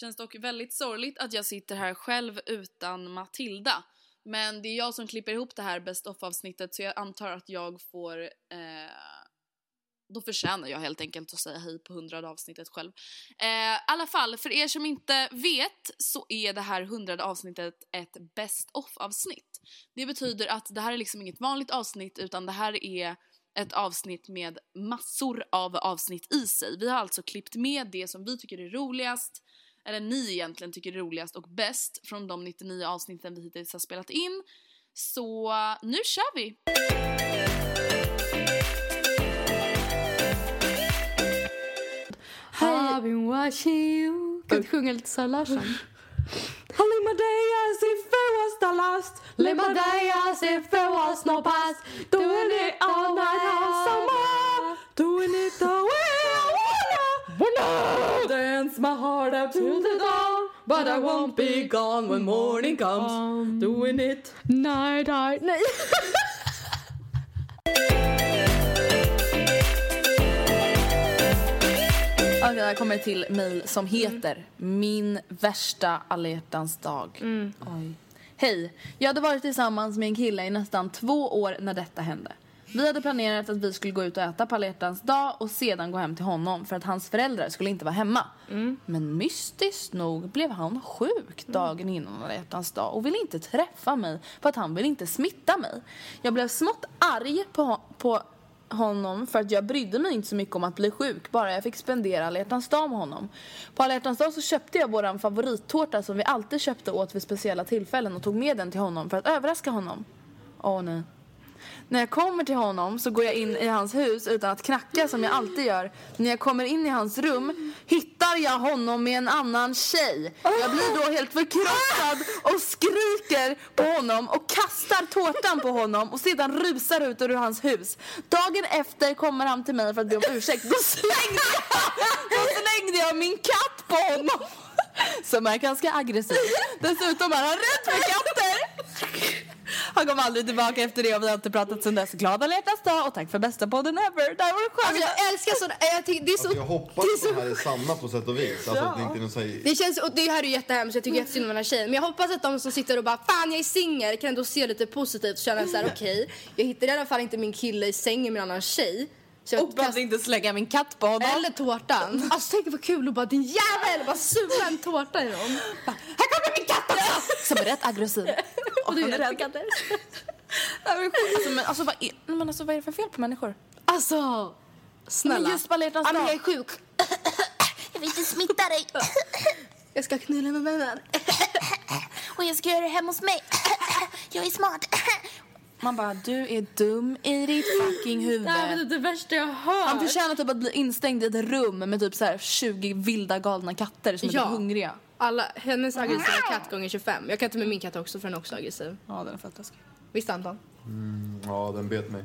Känns dock väldigt sorgligt att jag sitter här själv utan Matilda. Men det är jag som klipper ihop det här best of avsnittet så jag antar att jag får eh, då förtjänar jag helt enkelt att säga hej på hundrade avsnittet själv. Eh, I alla fall, för er som inte vet så är det här hundrade avsnittet ett best of avsnitt. Det betyder att det här är liksom inget vanligt avsnitt utan det här är ett avsnitt med massor av avsnitt i sig. Vi har alltså klippt med det som vi tycker är roligast, eller ni egentligen tycker är roligast och bäst från de 99 avsnitten vi hittills har spelat in. Så nu kör vi! I've been watching you Kan du sjunga lite Sara Larsson? I live my day as if it was the last Live my day as if it was no past Doing it all night all summer Doing it the way Wanna Dance my heart out to the dawn But I won't be gone when morning comes Doing it Night, night, nej Okej, jag kommer till mejl som heter Min värsta alla dag. Oj. Hej, jag hade varit tillsammans med en kille i nästan två år när detta hände. Vi hade planerat att vi skulle gå ut och äta på alla hjärtans dag och sedan gå hem till honom för att hans föräldrar skulle inte vara hemma. Men mystiskt nog blev han sjuk dagen innan alla hjärtans dag och ville inte träffa mig för att han ville inte smitta mig. Jag blev smått arg på, på honom för att jag brydde mig inte så mycket om att bli sjuk bara jag fick spendera alla hjärtans dag med honom. På alla hjärtans dag så köpte jag våran favorittårta som vi alltid köpte åt vid speciella tillfällen och tog med den till honom för att överraska honom. Åh nej. När jag kommer till honom så går jag in i hans hus utan att knacka som jag alltid gör. När jag kommer in i hans rum hittar jag honom med en annan tjej. Jag blir då helt förkrossad och skriker på honom och kastar tårtan på honom och sedan rusar ut ur hans hus. Dagen efter kommer han till mig för att be om ursäkt. Då slängde jag, då slängde jag min katt på honom. Som är ganska aggressiv. Dessutom är han rädd för katter. Han kom aldrig tillbaka efter det och vi har inte pratat sen dess. Glad alla hjärtans dag och tack för bästa podden ever. Det här var det Alltså skönaste. jag älskar sådana, jag tycker, det är så... Alltså, jag hoppas det är att så- det här är sanna på sätt och vis. Alltså att det inte är någon så här... Det känns, och det här är ju jättehemskt, jag tycker jättesynd om den här tjejen. Men jag hoppas att de som sitter och bara fan jag är singel kan ändå se lite positivt och känna så här okej, jag hittar i alla fall inte min kille i sängen med en annan tjej. Jag Och behövde inte slänga min katt på honom. Eller tårtan. Alltså tänk vad kul att bara din jävel bara suga en tårta i dem. Bara, Här kommer min katt också! Som är rätt aggressiv. Och du är rädd för katter. Alltså, men, alltså, vad är, men alltså, vad är det för fel på människor? Alltså, snälla. Men just på alla hjärtans dag. jag är sjuk. Jag vill inte smitta dig. Jag ska knulla med vännen. Och jag ska göra det hemma hos mig. Jag är smart. Man bara, du är dum i ditt fucking huvud. Det här var typ det värsta jag har hört. Han förtjänar typ att bli instängd i ett rum med typ så här 20 vilda galna katter som är Ja. typ hungriga. Alla, hennes aggressiva katt gånger 25. Jag kan ta med min katt också för den är också aggressiv. Ja, den är fett läskig. Visst Anton? Ja, den bet mig.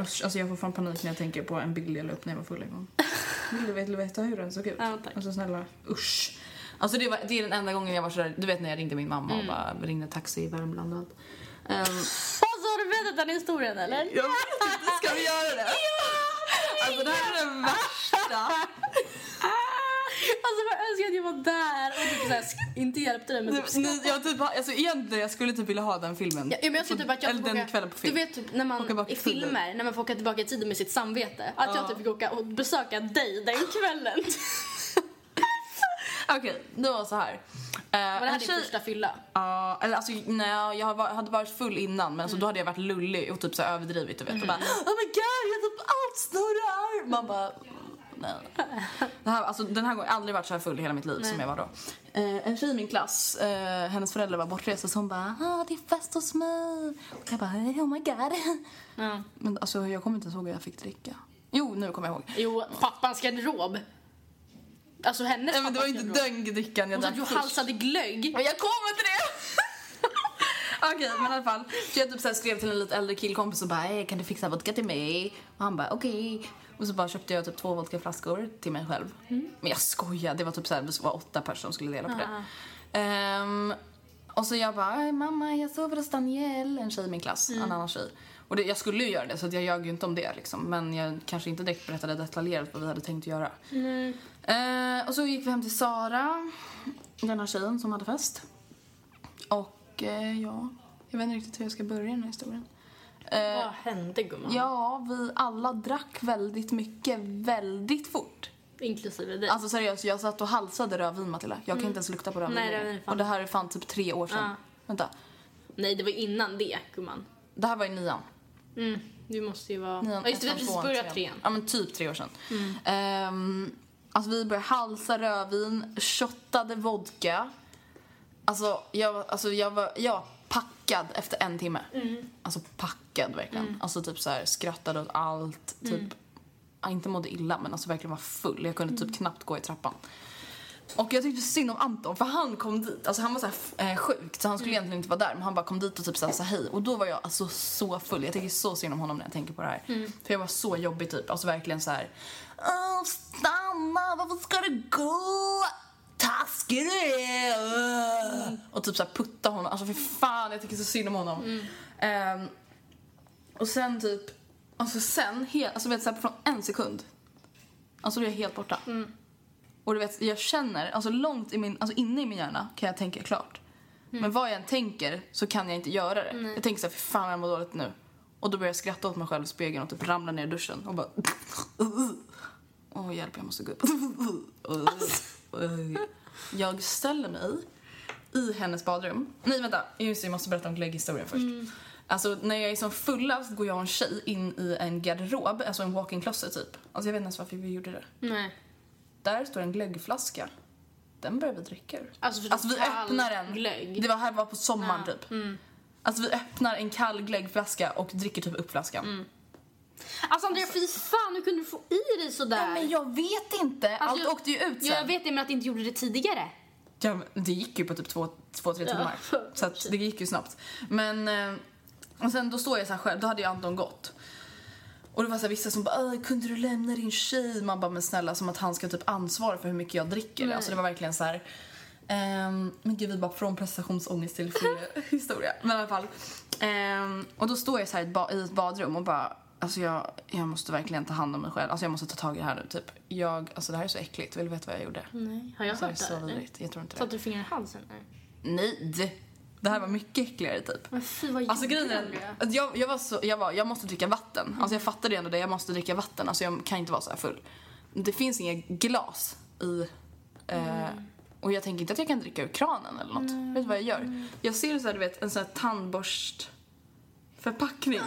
usch, alltså jag får fan panik när jag tänker på en bild jag la upp när jag var full en gång. Vill du veta, veta hur den såg ut? Ja, tack. Alltså snälla, usch. Alltså det, var, det är den enda gången jag var sådär, du vet när jag ringde min mamma Mm. och bara ringde taxi i Värmland och allt. Um, Alltså har du berättat den historien eller? jag vet inte, ska vi göra det? Alltså det här är den värsta. Alltså jag önskar att jag var där och typ såhär, inte hjälpte dig med typ Nu, jag typ, alltså egentligen jag skulle typ vilja ha den filmen. Ja, men jag typ att jag Eller den kvällen på film. Du vet typ när man i filmer, när man får åka tillbaka i tiden med sitt samvete. Att Ja. jag typ fick åka och besöka dig den kvällen. Okej, det var så här. Uh, Var det här din första fylla? Ja, eller alltså nej, jag hade varit full innan men så då hade jag varit lullig och typ så överdrivit du vet och bara oh my god jag typ allt snurrar. Man bara nej. Det här, alltså, den här gången, jag har aldrig varit så här full i hela mitt liv som jag var då. Eh, en tjej i min klass, eh, hennes föräldrar var bortresta så hon bara ah, det är fest hos mig. Och jag bara oh my god. Ja. Men alltså jag kommer inte ens ihåg vad jag fick dricka. Jo, nu kommer jag ihåg. Jo, pappans garderob. Alltså hennes Nej men det var inte den drickan jag drack att du först. halsade glögg. Men jag kommer till det! Okej, men i alla fall. Så jag typ så skrev till en lite äldre killkompis och bara "Hey, kan du fixa vodka till mig? Och han bara okej. Och så bara köpte jag typ två vodkaflaskor till mig själv. Men jag skojar, det var typ så här, det var åtta personer som skulle dela på det. Ehm, och så jag bara, "Ey, mamma jag sover hos Danielle, en tjej i min klass, en annan tjej. Och det, jag skulle ju göra det så jag ljög ju inte om det liksom. Men jag kanske inte direkt berättade detaljerat vad vi hade tänkt göra. Eh, och så gick vi hem till Sara, den här tjejen som hade fest. Och eh, ja, jag vet inte riktigt hur jag ska börja den här historien. Eh, Vad hände gumman? ja, vi alla drack väldigt mycket, väldigt fort. Inklusive dig. Alltså seriöst, jag satt och halsade rödvin Matilda. Jag kan inte ens lukta på rödvin Nej, det längre. är fan- Och det här är fan typ tre år sedan. Ja. Vänta, Nej, det var innan det gumman. det här var i nian. Mm, du måste ju vara... nian Ja, just det, vi har ettan, precis tvåan, börjat trean. Ja men typ tre år sedan. Ehm, alltså vi började halsa rödvin, shottade vodka. Alltså jag, alltså jag var, var packad efter en timme. Alltså packad verkligen. Alltså typ så här skrattade åt allt. Typ, ja, inte mådde illa men alltså verkligen var full. Jag kunde typ knappt gå i trappan. Och jag tyckte synd om Anton för han kom dit, alltså han var så här, eh, sjuk så han skulle egentligen inte vara där men han bara kom dit och typ sa hej och då var jag alltså så full. Jag tycker så synd om honom när jag tänker på det här. För jag var så jobbig typ, alltså verkligen så här. Stanna, varför ska du gå? Taskig du är! Och typ så här putta honom, alltså för fan jag tycker så synd om honom. Ehm, och sen typ, alltså sen, helt, alltså vet så här, från en sekund, alltså då är jag helt borta. Och du vet, jag känner, alltså långt i min, alltså inne i min hjärna kan jag tänka klart. Men vad jag än tänker så kan jag inte göra det. Jag tänker såhär, för fan jag mår dåligt nu. Och då börjar jag skratta åt mig själv i spegeln och typ ramla ner i duschen och bara... Åh hjälp, jag måste gå upp. Jag ställer mig i hennes badrum. Nej vänta, just jag måste berätta om glögghistorien först. Alltså när jag är som fullast går jag och en tjej in i en garderob, alltså en walk-in closet typ. Alltså jag vet inte ens varför vi gjorde det. Nej. Där står en glöggflaska. Den börjar vi dricka ur. Alltså, för Alltså vi öppnar den. glögg. Det var här var på sommaren typ. Alltså vi öppnar en kall glöggflaska och dricker typ upp flaskan. Alltså Andrea, fy fan, hur kunde du få i dig sådär? Ja, men jag vet inte. Alltså, Allt jag- åkte ju ut sen. Ja, jag vet det, men att du inte gjorde det tidigare. Ja, men det gick ju på typ två, två tre Ja. timmar. Så att det gick ju snabbt. Men, eh, och sen då står jag så här själv, då hade ju Anton gått. Och det var så här, vissa som bara "Åh, kunde du lämna din tjej? Man bara men snälla som att han ska typ ansvara för hur mycket jag dricker. Alltså det var verkligen så här. ehm, men gud vi bara från prestationsångest till historia. Men i alla fall. ehm, och då står jag så här i ett ba- i ett badrum och bara Alltså jag, jag måste verkligen ta hand om mig själv. Alltså jag måste ta tag i det här nu typ. Jag, alltså det här är så äckligt. Vill du veta vad jag gjorde? Nej, har jag Alltså, det är hört det så här, eller? vidrigt. Jag tror inte det. Satte du fingret i halsen? Nej. Nej! Det här var mycket äckligare typ. Men fy, vad Alltså grejen är jag, jag var så, jag var, jag måste dricka vatten. Alltså jag fattade ändå det, jag måste dricka vatten. Alltså jag kan inte vara så här full. Det finns inga glas i, eh, och jag tänker inte att jag kan dricka ur kranen eller något. Vet du vad jag gör? Jag ser så här, du vet, en sån här tandborstförpackning. Det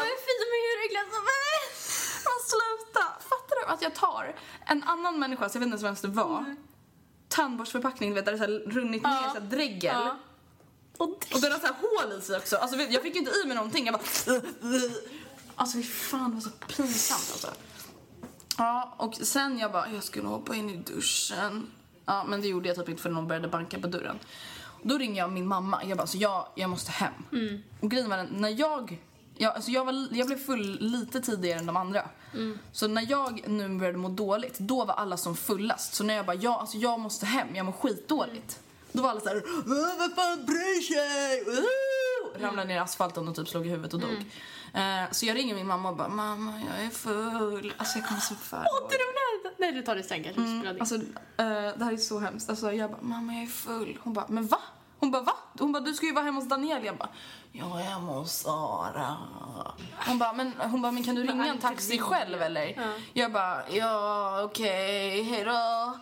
fy, de är hur äckliga som Men sluta! Fattar du att jag tar en annan människa, så jag vet inte ens vem det var, tandborstförpackning, du vet, där det så här runnit ner så här dregel. Ja. Och Och den har så här hål i sig också. Alltså, jag fick ju inte i mig någonting. Jag bara... Alltså fy fan, det var så pinsamt alltså. Ja, och sen jag bara, jag skulle hoppa in i duschen. Ja, men det gjorde jag typ inte för någon började banka på dörren. Då ringer jag min mamma. Jag bara, alltså jag, jag måste hem. Och grejen var den, när jag... Jag, alltså jag, var, jag blev full lite tidigare än de andra. Så när jag nu började må dåligt, då var alla som fullast. Så när jag bara, ja, alltså jag måste hem, jag mår skitdåligt. Då var alla såhär, "Åh, vad fan bryr sig? Woo!" Ramlade ner i asfalten och typ slog i huvudet och dog. Eh, så jag ringer min mamma och bara, mamma jag är full. Alltså jag kommer så där? Nej, du tar det sen kanske. Mm, Alltså, eh, det här är så hemskt. Alltså, jag bara, mamma jag är full. Hon bara, men va? Hon bara, va? Hon bara, du ska ju vara hemma hos Daniel. Jag bara, jag är hemma hos Sara. Hon bara, men, hon bara, men kan du ringa en taxi själv eller? Ja. Jag bara, ja okej, okay, hejdå.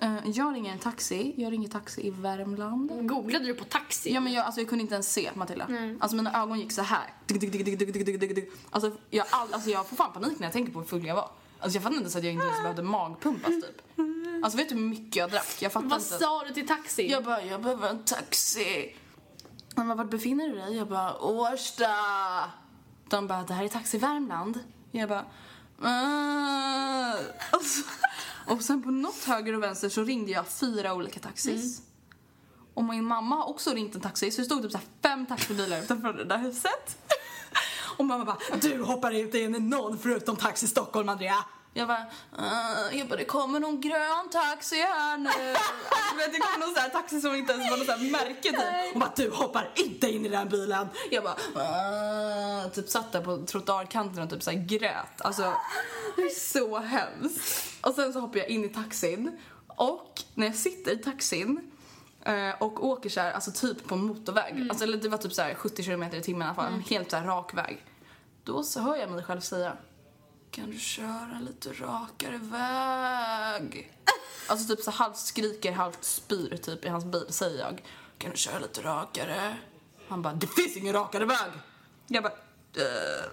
Eh, jag ringer en taxi. Jag ringer taxi i Värmland. Googlade du på taxi? Ja, men jag, alltså, jag kunde inte ens se Matilda. Mm. Alltså mina ögon gick så här. Alltså, jag, all, alltså, jag får fan panik när jag tänker på hur full jag var. Alltså jag fattar inte så att jag inte ens behövde magpumpas typ. Alltså vet du hur mycket jag drack? Jag fattar Vad inte. Vad sa du till taxi? Jag bara, jag behöver en taxi. Han bara, vart befinner du dig? Jag bara, Årsta. De bara, det här är Taxi Värmland. Jag bara, äh. och, så, och sen på något höger och vänster så ringde jag fyra olika taxis. Och min mamma har också ringt en taxi så det stod typ så fem taxibilar utanför det där huset. Och mamma bara, du hoppar inte in i någon förutom Taxi Stockholm Andrea. Jag bara, uh, jag bara, det kommer någon grön taxi här nu. Alltså, vet, det kommer någon sån här taxi som inte ens var något märke typ. Hon bara, du hoppar inte in i den bilen. Jag bara, uh, typ satt där på trottoarkanten och typ så här grät. Alltså, det är så hemskt. Och sen så hoppar jag in i taxin och när jag sitter i taxin eh, och åker så här, alltså typ på motorväg, alltså eller det var typ så här 70 km i timmen i alla fall, en helt så rak väg. Då så hör jag mig själv säga kan du köra lite rakare väg? Alltså typ så halvt skriker, halvt spyr typ i hans bil, säger jag. Kan du köra lite rakare? Han bara, det finns ingen rakare väg! Jag bara, "Äh."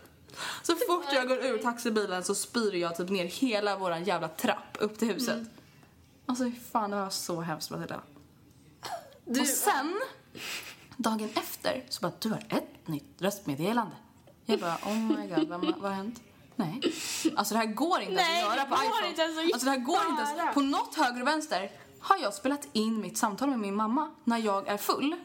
Så fort jag går ur taxibilen så spyr jag typ ner hela våran jävla trapp upp till huset. Alltså fy fan, det var så hemskt Matilda. Och sen, dagen efter, så bara, du har ett nytt röstmeddelande. Jag bara, oh my god, vad, vad har hänt? Nej. Alltså det här går inte Nej, att göra på iPhone. inte ens alltså det här går inte ens. På något höger och vänster har jag spelat in mitt samtal med min mamma när jag är full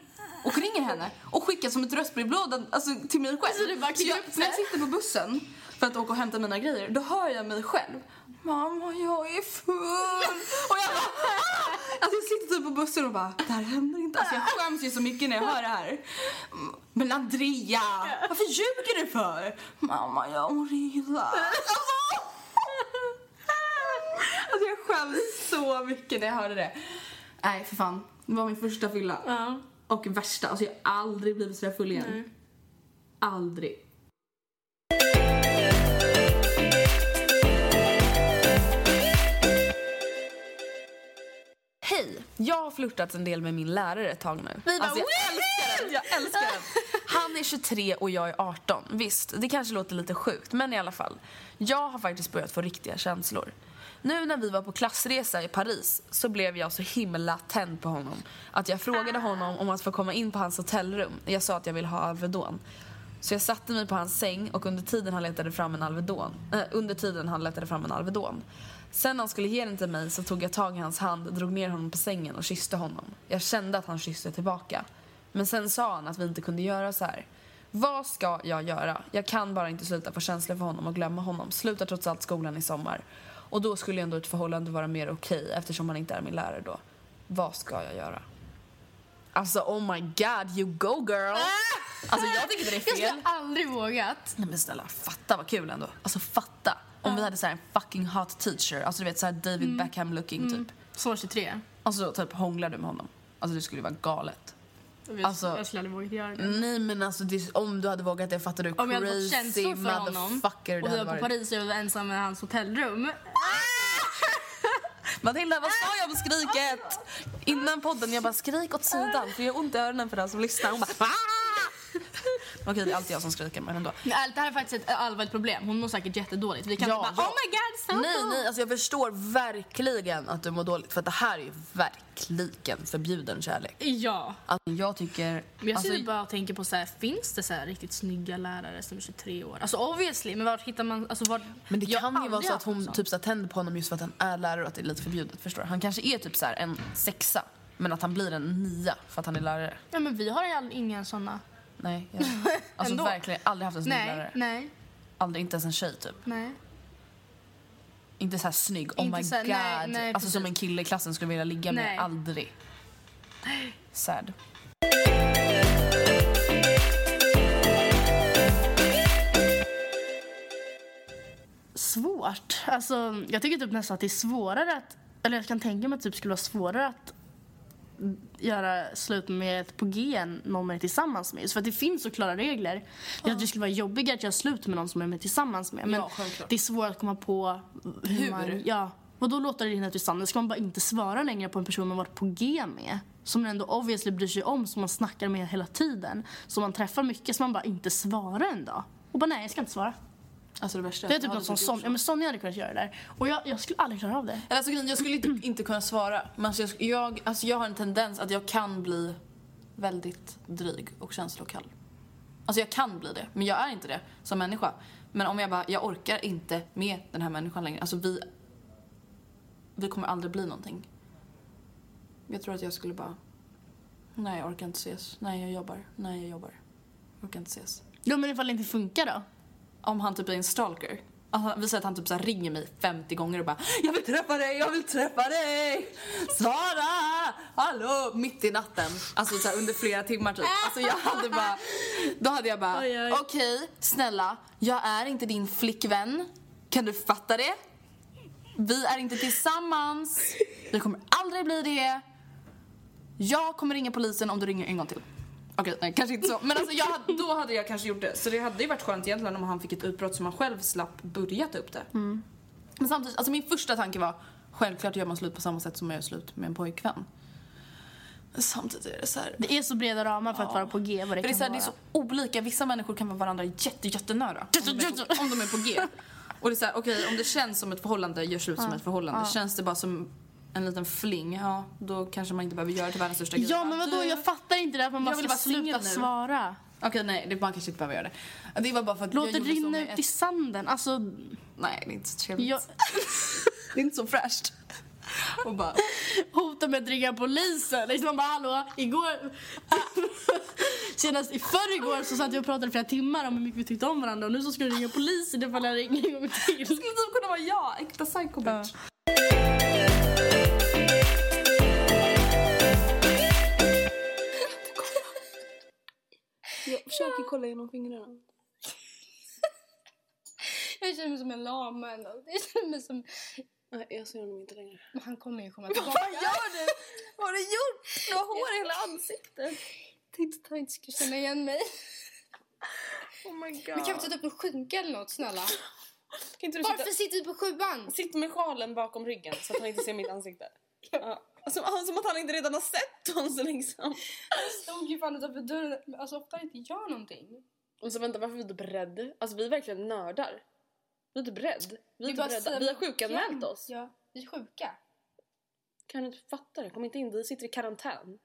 och ringer henne och skickar som ett röstbrevlåda alltså, till mig själv. Så du bara klickar jag, så när jag sitter på bussen för att åka och hämta mina grejer, då hör jag mig själv. Mamma, jag är full. Och jag bara, "Ah!" alltså jag sitter typ på bussen och bara, det här händer inte. Alltså jag skäms ju så mycket när jag hör det här. Men Andrea, varför ljuger du för? Mamma, jag mår illa. Alltså, alltså jag skäms så mycket när jag hörde det. Nej, för fan. Det var min första fylla. Ja. Och värsta. Alltså jag har aldrig blivit så full igen. Aldrig. Jag har flörtat en del med min lärare ett tag nu. Vi bara, alltså, jag älskar den! Jag älskar den! Han är 23 och jag är 18. Visst, det kanske låter lite sjukt, men i alla fall. Jag har faktiskt börjat få riktiga känslor. Nu när vi var på klassresa i Paris så blev jag så himla tänd på honom att jag frågade honom om att få komma in på hans hotellrum. Jag sa att jag ville ha Alvedon. Så jag satte mig på hans säng och under tiden han letade fram en Alvedon, äh, under tiden han letade fram en Alvedon. Sen när han skulle ge den till mig så tog jag tag i hans hand, drog ner honom på sängen och kysste honom. Jag kände att han kysste tillbaka. Men sen sa han att vi inte kunde göra så här. Vad ska jag göra? Jag kan bara inte sluta få känslor för honom och glömma honom. Slutar trots allt skolan i sommar. Och då skulle ändå ett förhållande vara mer okej eftersom han inte är min lärare då. Vad ska jag göra? Alltså oh my god, you go girl! Alltså jag tycker det är Jag fel. skulle aldrig vågat. Nej men snälla, fatta vad kul ändå. Alltså fatta. Om vi hade så här en fucking hot teacher, alltså du vet så här David Beckham looking typ. Så 23. Alltså typ hånglar du med honom. Alltså det skulle vara galet. Jag, Alltså- jag skulle aldrig vågat göra det. Nej men alltså det, om du hade vågat det fattar du Om jag hade fått känslor för honom och hade var på. Paris och jag var ensam med hans hotellrum. Matilda vad sa jag om skriket? Innan podden jag bara skrik åt sidan för jag har ont i öronen för den som lyssnar. Hon bara "Ah!" Okej det är alltid jag som skriker men ändå. Men ärligt, det här är faktiskt ett allvarligt problem. Hon mår säkert jättedåligt. Vi kan Ja, inte bara ja. oh my god, so Nej, cool." nej, alltså jag förstår verkligen att du mår dåligt för att det här är ju verkligen förbjuden kärlek. Ja. Alltså, jag tycker... Men jag alltså, sitter bara och tänker på så här, finns det så här riktigt snygga lärare som är 23 år? Alltså obviously, men var hittar man, alltså var... men det Jag kan ju vara så att hon typ så här tänder på honom just för att han är lärare och att det är lite förbjudet. Förstår du? Han kanske är typ så här en sexa. Men att han blir en nia för att han är lärare. Ja, men vi har ju inga såna. Nej. Jag, alltså Ändå. verkligen aldrig haft en snygg Nej, lärare. nej, Aldrig, inte ens en tjej typ. nej. Inte så här snygg, oh Inte my så här- god. nej, nej, alltså som en kille i klassen skulle vilja ligga med. Nej. Aldrig. Sad. Svårt. Alltså, jag tycker typ nästan att det är svårare att... Eller jag kan tänka mig att det typ skulle vara svårare att göra slut med ett på G någon man är tillsammans med. För att det finns så klara regler. Att det skulle vara jobbigare att göra slut med någon som man är tillsammans med. Men Ja, det är svårt att komma på hur, Hur? man... Ja. Och då låter det rinna ut i sanden. Ska man bara inte svara längre på en person man varit på G med? Som man ändå obviously bryr sig om, som man snackar med hela tiden. Som man träffar mycket, så man bara inte svarar en dag. Och bara nej, jag ska inte svara. Alltså det värsta. Det är typ något som gjort Sonja, ja, men Sonja hade kunnat göra det där. Och jag, jag skulle aldrig klara av det. Alltså, jag skulle inte, inte kunna svara. Men alltså, jag, jag, alltså, jag har en tendens att jag kan bli väldigt dryg och känslokall. Alltså jag kan bli det, men jag är inte det som människa. Men om jag bara, jag orkar inte med den här människan längre. Alltså vi, vi kommer aldrig bli någonting. Jag tror att jag skulle bara, nej jag orkar inte ses. Nej jag jobbar. Nej jag jobbar. Jag orkar inte ses. Ja, men ifall det inte funkar då? Om han typ är en stalker. Alltså, vi säger att han typ så ringer mig 50 gånger och bara Jag vill träffa dig, jag vill träffa dig! Sara! Hallå! Mitt i natten. Alltså så under flera timmar typ. Alltså jag hade bara Då hade jag bara okej snälla jag är inte din flickvän. Kan du fatta det? Vi är inte tillsammans. Vi kommer aldrig bli det. Jag kommer ringa polisen om du ringer en gång till. Okej, nej, kanske inte så. Men alltså jag, då hade jag kanske gjort det. Så det hade ju varit skönt egentligen om han fick ett utbrott som han själv slapp börja ta upp det. Men samtidigt, alltså min första tanke var självklart gör man slut på samma sätt som man gör slut med en pojkvän. Men samtidigt är det så här. Det är så breda ramar för att vara på G vad det För det är, så här, det är så olika. Vissa människor kan vara varandra jätte, jättenära. Om de är på, om de är på G. Och det är så här, okej om det känns som ett förhållande, gör slut som ett förhållande. Känns det bara som en liten fling, ja då kanske man inte behöver göra till världens största grej. Ja, men vadå? Du- Jag fattar inte det. Att man bara ska singel sluta nu. svara. Okej nej, det, man kanske inte behöver göra det. Det var bara för att Låt det rinna ut ett- i sanden. Alltså, Nej, det är inte så trevligt. jag Det är inte så fräscht. Och bara, hotar med att ringa polisen. Liksom man bara, hallå, igår... Senast i förrgår så satt jag och pratade i flera timmar om hur mycket vi tyckte om varandra och nu så ska du ringa polisen ifall jag ringer en gång till. det skulle typ kunna vara jag, äkta psycho bitch. Jag försöker kolla genom fingrarna. Jag känner mig som en lama. Jag känner mig som... Nej, jag ser honom inte längre. Men han kommer ju komma Vad tillbaka. gör du? Vad har du gjort? Du har hår i hela ansiktet. Tänkte att han inte skulle känna igen mig. Oh my god. Men kan vi sätta upp en skynke eller något snälla? Varför sitta, sitter du på sjuan? sitt med sjalen bakom ryggen så att han inte ser mitt ansikte? Ja. Alltså, alltså, som att han inte redan har sett oss liksom. Jag stod ju fan utanför dörren. Alltså ofta inte gör någonting. Och så vänta, varför är vi typ rädd? Alltså vi är verkligen nördar. Vi är typ rädd. Vi är typ rädda. säger- Vi har sjukanmält oss. Ja, vi är sjuka. Kan du inte fatta det? Kom inte in, vi sitter i karantän.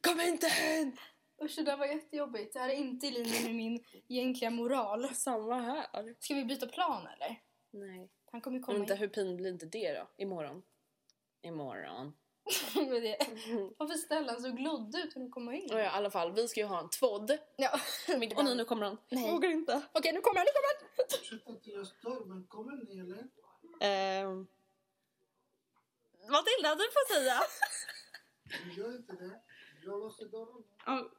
Kom inte in! Usch, det där var jättejobbigt. Det här är inte i linje med min egentliga moral. Samma här. Ska vi byta plan eller? Nej. Han kommer ju komma Vänta, in. hur pin blir inte det då? Imorgon. Imorgon. med det. Varför ställer han så glodd ut när de kommer in? Oh, ja, i alla fall, vi ska ju ha en tvådd. Ja. Och nu, nu kommer han. Nej. Jag vågar inte. Okej, nu kommer han, nu kommer han! Ursäkta att jag stör, men kommer ni eller? Ehm. Matilda, du får säga. Gör inte det. Jag låser dörren. Ja.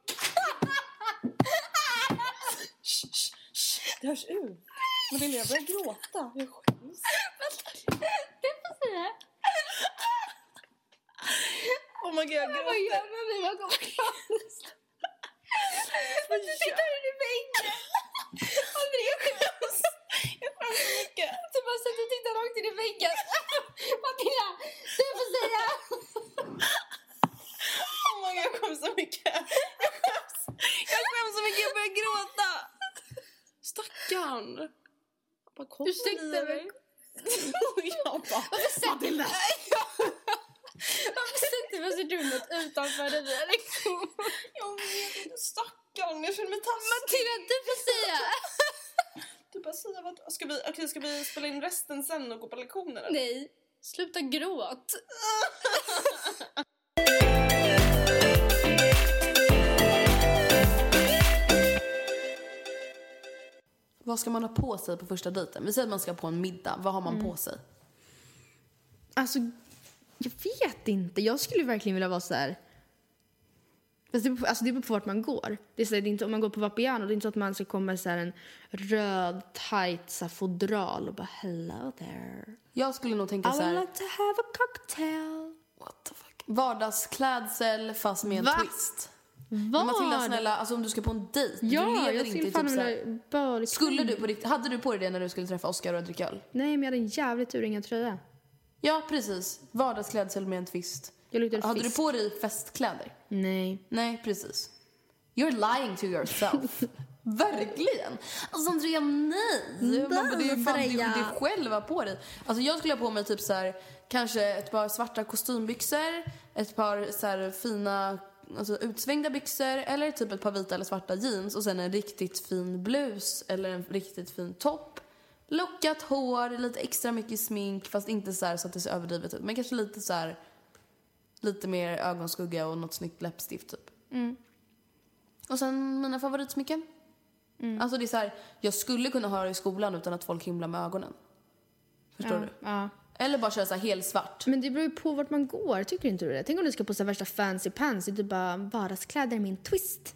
Det hörs ut. Matilda, jag börjar gråta. Jag skäms. Oh my god, jag Vad gråter. gör man med vad kommer Du tittar in i väggen! Jag skäms! Jag skäms så mycket. Du bara sätter och tittar rakt in i väggen. Matilda, du får säga! Oh my god, jag skäms så mycket. Jag skäms. Jag skäms så mycket, jag börjar gråta. Stackarn. Bara, kom Ursäkta mig. Jag bara, sätter Varför sätter oss i rummet utanför den där lektionen? jag vet inte, stackarn. Jag känner mig taskig. Matilda, du får säga! Du bara säga vad... Ska vi, okej, ska vi spela in resten sen och gå på lektioner? eller? Nej. Sluta gråt. Vad ska man ha på sig på första dejten? Vi säger att man ska på en middag. Vad har man Mm. på sig? Alltså, jag vet inte. Jag skulle verkligen vilja vara så här... Fast det, beror på, alltså det beror på vart man går. Det är, så här, det är inte, om man går på Vapiano, det är inte så att man ska komma med så här en röd, tight så här, fodral och bara hello there. Jag skulle nog tänka I så would här. like to have a cocktail. What the fuck? Vardagsklädsel fast med en Va? twist. Men Matilda snälla, alltså om du ska på en dejt. Ja, du lever jag inte skulle i typ så vilja här, bara Skulle du på riktigt, hade du på dig det när du skulle träffa Oscar och dricka öl? Nej, men jag hade en jävligt tur ingen tröja. Ja, precis. Vardagsklädsel med en twist. Jag luktade Hade fisk. du på dig festkläder? Nej. Nej, precis. You're lying to yourself. Verkligen. Alltså Andrea, nej. Man, bara, det är fan du, du själv har på dig. Alltså jag skulle ha på mig typ så här, kanske ett par svarta kostymbyxor, ett par så här fina alltså utsvängda byxor eller typ ett par vita eller svarta jeans och sen en riktigt fin blus eller en riktigt fin topp. Lockat hår, lite extra mycket smink fast inte så, så att det ser överdrivet ut. Men kanske lite så här, lite mer ögonskugga och något snyggt läppstift typ. Mm. Och sen mina favoritsmycken. Alltså det är så här, jag skulle kunna ha det i skolan utan att folk himlar med ögonen. Förstår ja, du? Ja. Eller bara köra så här helt svart. Men det beror ju på vart man går, tycker inte du det? Tänk om du ska på så värsta fancy pants, du bara vardagskläder med en twist.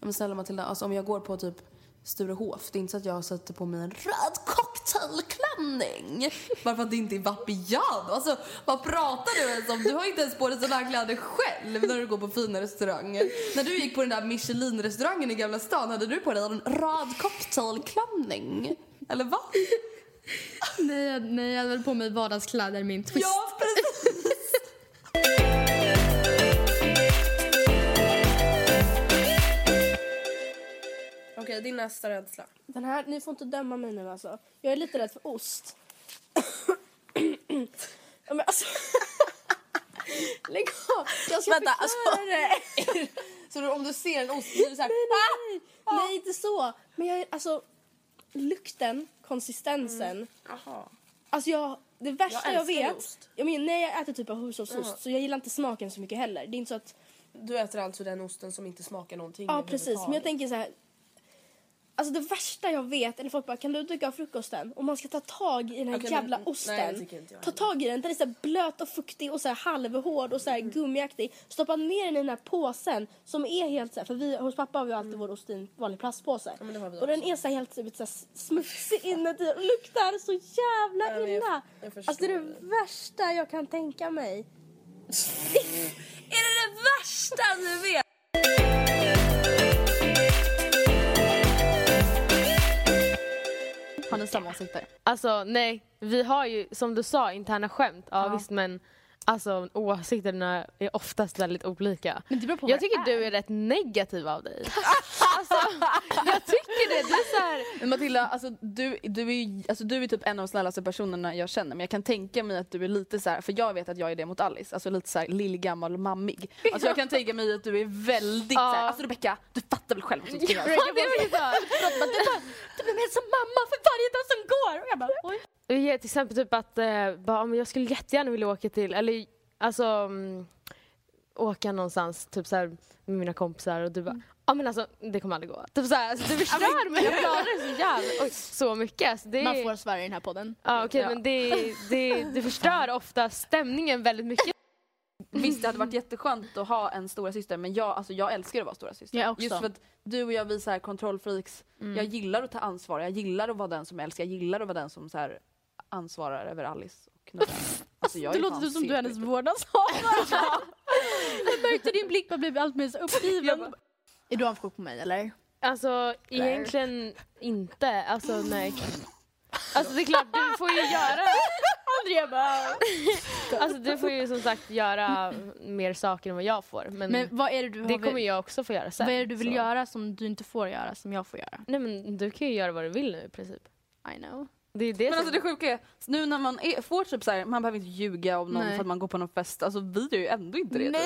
Men snälla Matilda, alltså om jag går på typ Sturehof, det är inte så att jag sätter på mig en röd cocktailklänning. Bara för att det inte är Vapiano. Alltså vad pratar du ens om? Du har inte ens på dig sådana här kläder själv när du går på fina restauranger. När du gick på den där Michelin-restaurangen i Gamla stan, hade du på dig en röd cocktailklänning? Eller vad? Nej, jag- nej, jag hade väl på mig vardagskläder med en twist. Ja, precis. Okej, din nästa rädsla. Den här, ni får inte döma mig nu alltså. Jag är lite rädd för ost. ja, men alltså. Lägg av! Jag ska Vänta, förklara alltså- det. Så om du ser en ost, blir du såhär... Nej, nej, nej, inte så. Men jag är, alltså, lukten, konsistensen. Jaha. Alltså jag, det värsta Jag jag, vet. ost. Jag menar, nej, jag äter typ av hushållsost så jag gillar inte smaken så mycket heller. Det är inte så att, Du äter alltså den osten som inte smakar någonting ja precis. Men jag tänker så här. Alltså det värsta jag vet, eller folk bara kan du duka frukosten? Och man ska ta tag i den här Okej, jävla men- osten. nej, tycker inte jag ta tag i den, den är så blöt och fuktig och så halvhård och så här gummiaktig. Stoppa ner den i den här påsen som är helt så här, för vi, hos pappa har vi alltid vår ost i en vanlig plastpåse. vi och den är så här helt så här smutsig inuti och luktar så jävla Ja, jag- illa. jag alltså det är det värsta jag kan tänka mig. Är det det värsta du vet? Har ni samma åsikter? Alltså nej, vi har ju som du sa interna skämt. Ja, visst men alltså åsikterna är oftast väldigt olika. Men det beror på jag tycker är. du är rätt negativ av dig. alltså, jag tycker det. Du är så här, Matilda, alltså, du, du, är, alltså, du är typ en av de snällaste personerna jag känner men jag kan tänka mig att du är lite så här, för jag vet att jag är det mot Alice, alltså lite så här lillgammal mammig. Alltså jag kan tänka mig att du är väldigt Ja. så här, alltså Rebecka, du fattar väl själv vad som ska göras? Ja, det så. Du bara, du blir mer som mamma för varje dag som går! Och jag bara, oj. Ger ett exempel typ att eh, bara, jag skulle jättegärna vilja åka till, eller alltså mm, åka någonstans typ så här, med mina kompisar och du bara Ja men alltså det kommer aldrig gå. Typ såhär, alltså, du förstör mig, jag klarar det så jävla, oj, så mycket. Alltså, det är, Man får svära i den här podden. Ja okej Ja. men det, det, det förstör ofta stämningen väldigt mycket. Visst det hade varit jätteskönt att ha en stora syster men jag, alltså, jag älskar att vara stora syster. Jag också. Just för att du och jag vi är så här kontrollfreaks. Mm. Jag gillar att ta ansvar, jag gillar att vara den som älskar, jag gillar att vara den som så här, ansvarar över Alice och Nora. Alltså, jag Det låter typ som du är hennes vårdnadshavare. jag märkte din blick bara blev allt mer uppgiven. Är du avundsjuk på mig eller? Alltså egentligen inte, alltså nej. Alltså det är klart du får ju göra Andrea bara... Alltså du får ju som sagt göra mer saker än vad jag får. Men, Men vad är det du har det kommer jag också få göra sen. Vad är det du vill så. göra som du inte får göra som jag får göra? Nej men du kan ju göra vad du vill nu i princip. I know. Det är det Men som... alltså det sjuka är, nu när man är, får typ så här, man behöver inte ljuga om någon Nej. för att man går på någon fest, alltså vi gör ju ändå inte det. typ.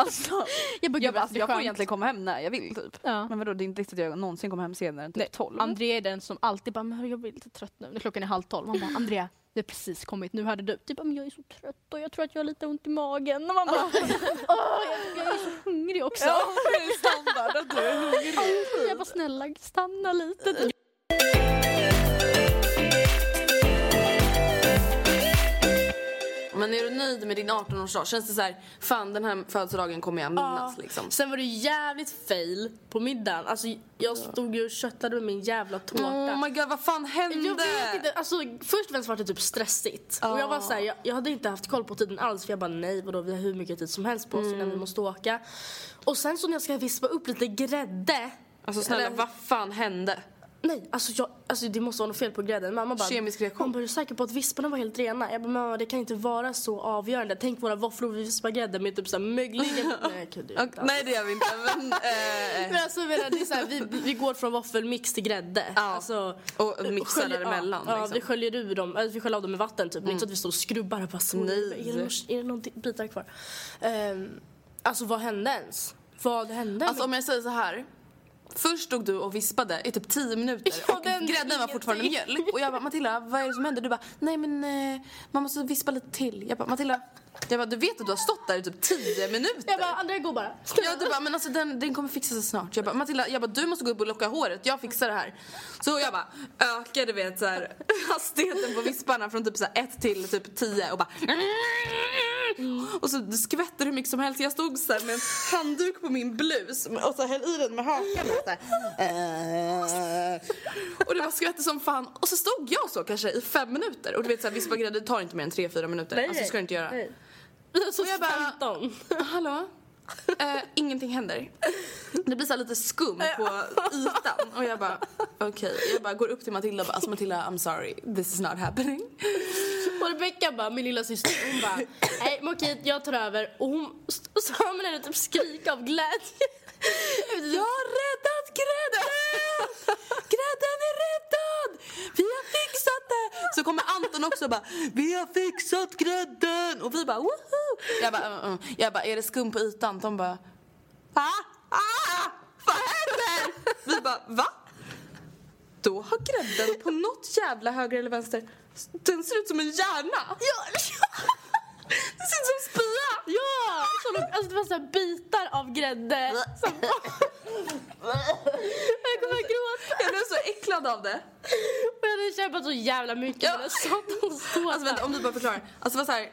Alltså, jag, bara, jag, bara, alltså, jag får egentligen komma hem när jag vill typ. Ja. Men vadå, det är inte riktigt att jag någonsin kommer hem senare än typ Nej, 12. Andrea är den som alltid bara, men jag blir lite trött nu. Klockan är halv tolv. Man bara, Andrea, vi har precis kommit. Nu hade du. Typ, men jag är så trött och jag tror att jag har lite ont i magen. Och man bara, åh, jag, jag är så hungrig också. Ja, standard att du är hungrig. Jag bara, snälla stanna lite. Men är du nöjd med din 18-årsdag? Känns det så här, fan den här födelsedagen kommer jag minnas liksom? Sen var det jävligt fail på middagen. Alltså, jag stod ju och köttade med min jävla tårta. Oh my god, vad fan hände? Jag vet inte, alltså, först och främst var det typ stressigt. Och jag var så här, jag, jag hade inte haft koll på tiden alls för jag bara nej vadå vi har hur mycket tid som helst på oss innan vi måste åka. Och sen så när jag ska vispa upp lite grädde. Alltså snälla, eller- vad fan hände? Nej, alltså, jag, alltså det måste vara något fel på grädden. Mamma bara, Kemisk reaktion. Hon bara, är du säker på att visparna var helt rena? Jag bara, mamma det kan inte vara så avgörande. Tänk våra våfflor vid vispagrädde med typ såhär mögligen... nej, gud, det Och, nej det gör vi inte men... Men Eh, alltså, jag menar, det är så här, vi, vi går från våffelmix till grädde. Ja. Alltså, och mixar sköljer- däremellan Ja, liksom. vi sköljer ur dem, alltså, vi sköljer av dem med vatten typ. Men inte så att vi står och skrubbar och bara så. Nej. Är det, någon, är det någon bitar kvar? Ehm, alltså vad hände ens? Vad hände? Alltså om jag säger så här. Först stod du och vispade i typ 10 minuter Ja, och den- grädden var fortfarande mjölk. Och jag bara Matilda, vad är det som händer? Du bara, nej men eh, man måste vispa lite till. Jag bara, Matilda, jag bara, du vet att du har stått där i typ 10 minuter. jag bara, Andrea gå bara. Ja, du bara, men alltså den, den kommer fixa sig snart. Jag bara, Matilda, jag bara, du måste gå upp och locka håret, jag fixar det här. Så jag bara ökade vet, så här, hastigheten på visparna från typ så här 1 till typ 10 och bara och så skvätte det hur mycket som helst. Jag stod så med en handduk på min blus och så höll i den med hakan och så här. Och det var skvätte som fan. Och så stod jag så kanske i fem minuter. Och du vet så här, vispa grädde tar inte mer än 3-4 minuter. Nej, alltså ska du inte göra. nej. Så Och jag bara, 15. hallå? Eh, ingenting händer. Det blir så lite skum på ytan. Och jag bara, okej. Jag bara går upp till Matilda och bara, alltså Matilda, I'm sorry. This is not happening. Och Rebecka bara, min lilla syster, hon bara, nej men okej jag tar över. Och hon, och så hör man henne typ skrika av glädje. Jag har räddat grädden! Grädden är räddad! Vi har fixat det! Så kommer Anton också och bara, vi har fixat grädden! Och vi bara, woho! Jag bara, uh, uh. jag bara, är det skum på ytan? De bara, Va? ah, vad händer? Vi bara, va? Då har grädden på något jävla höger eller vänster, den ser ut som en hjärna. Ja, Det ser ut som spya. ja! Alltså det var så här bitar av grädde. Som, jag kommer att gråta. Jag blev så äcklad av det. Och jag hade kämpat så jävla mycket Ja. med den satans tårta. Alltså vänta, om du bara förklarar. Alltså det var så här,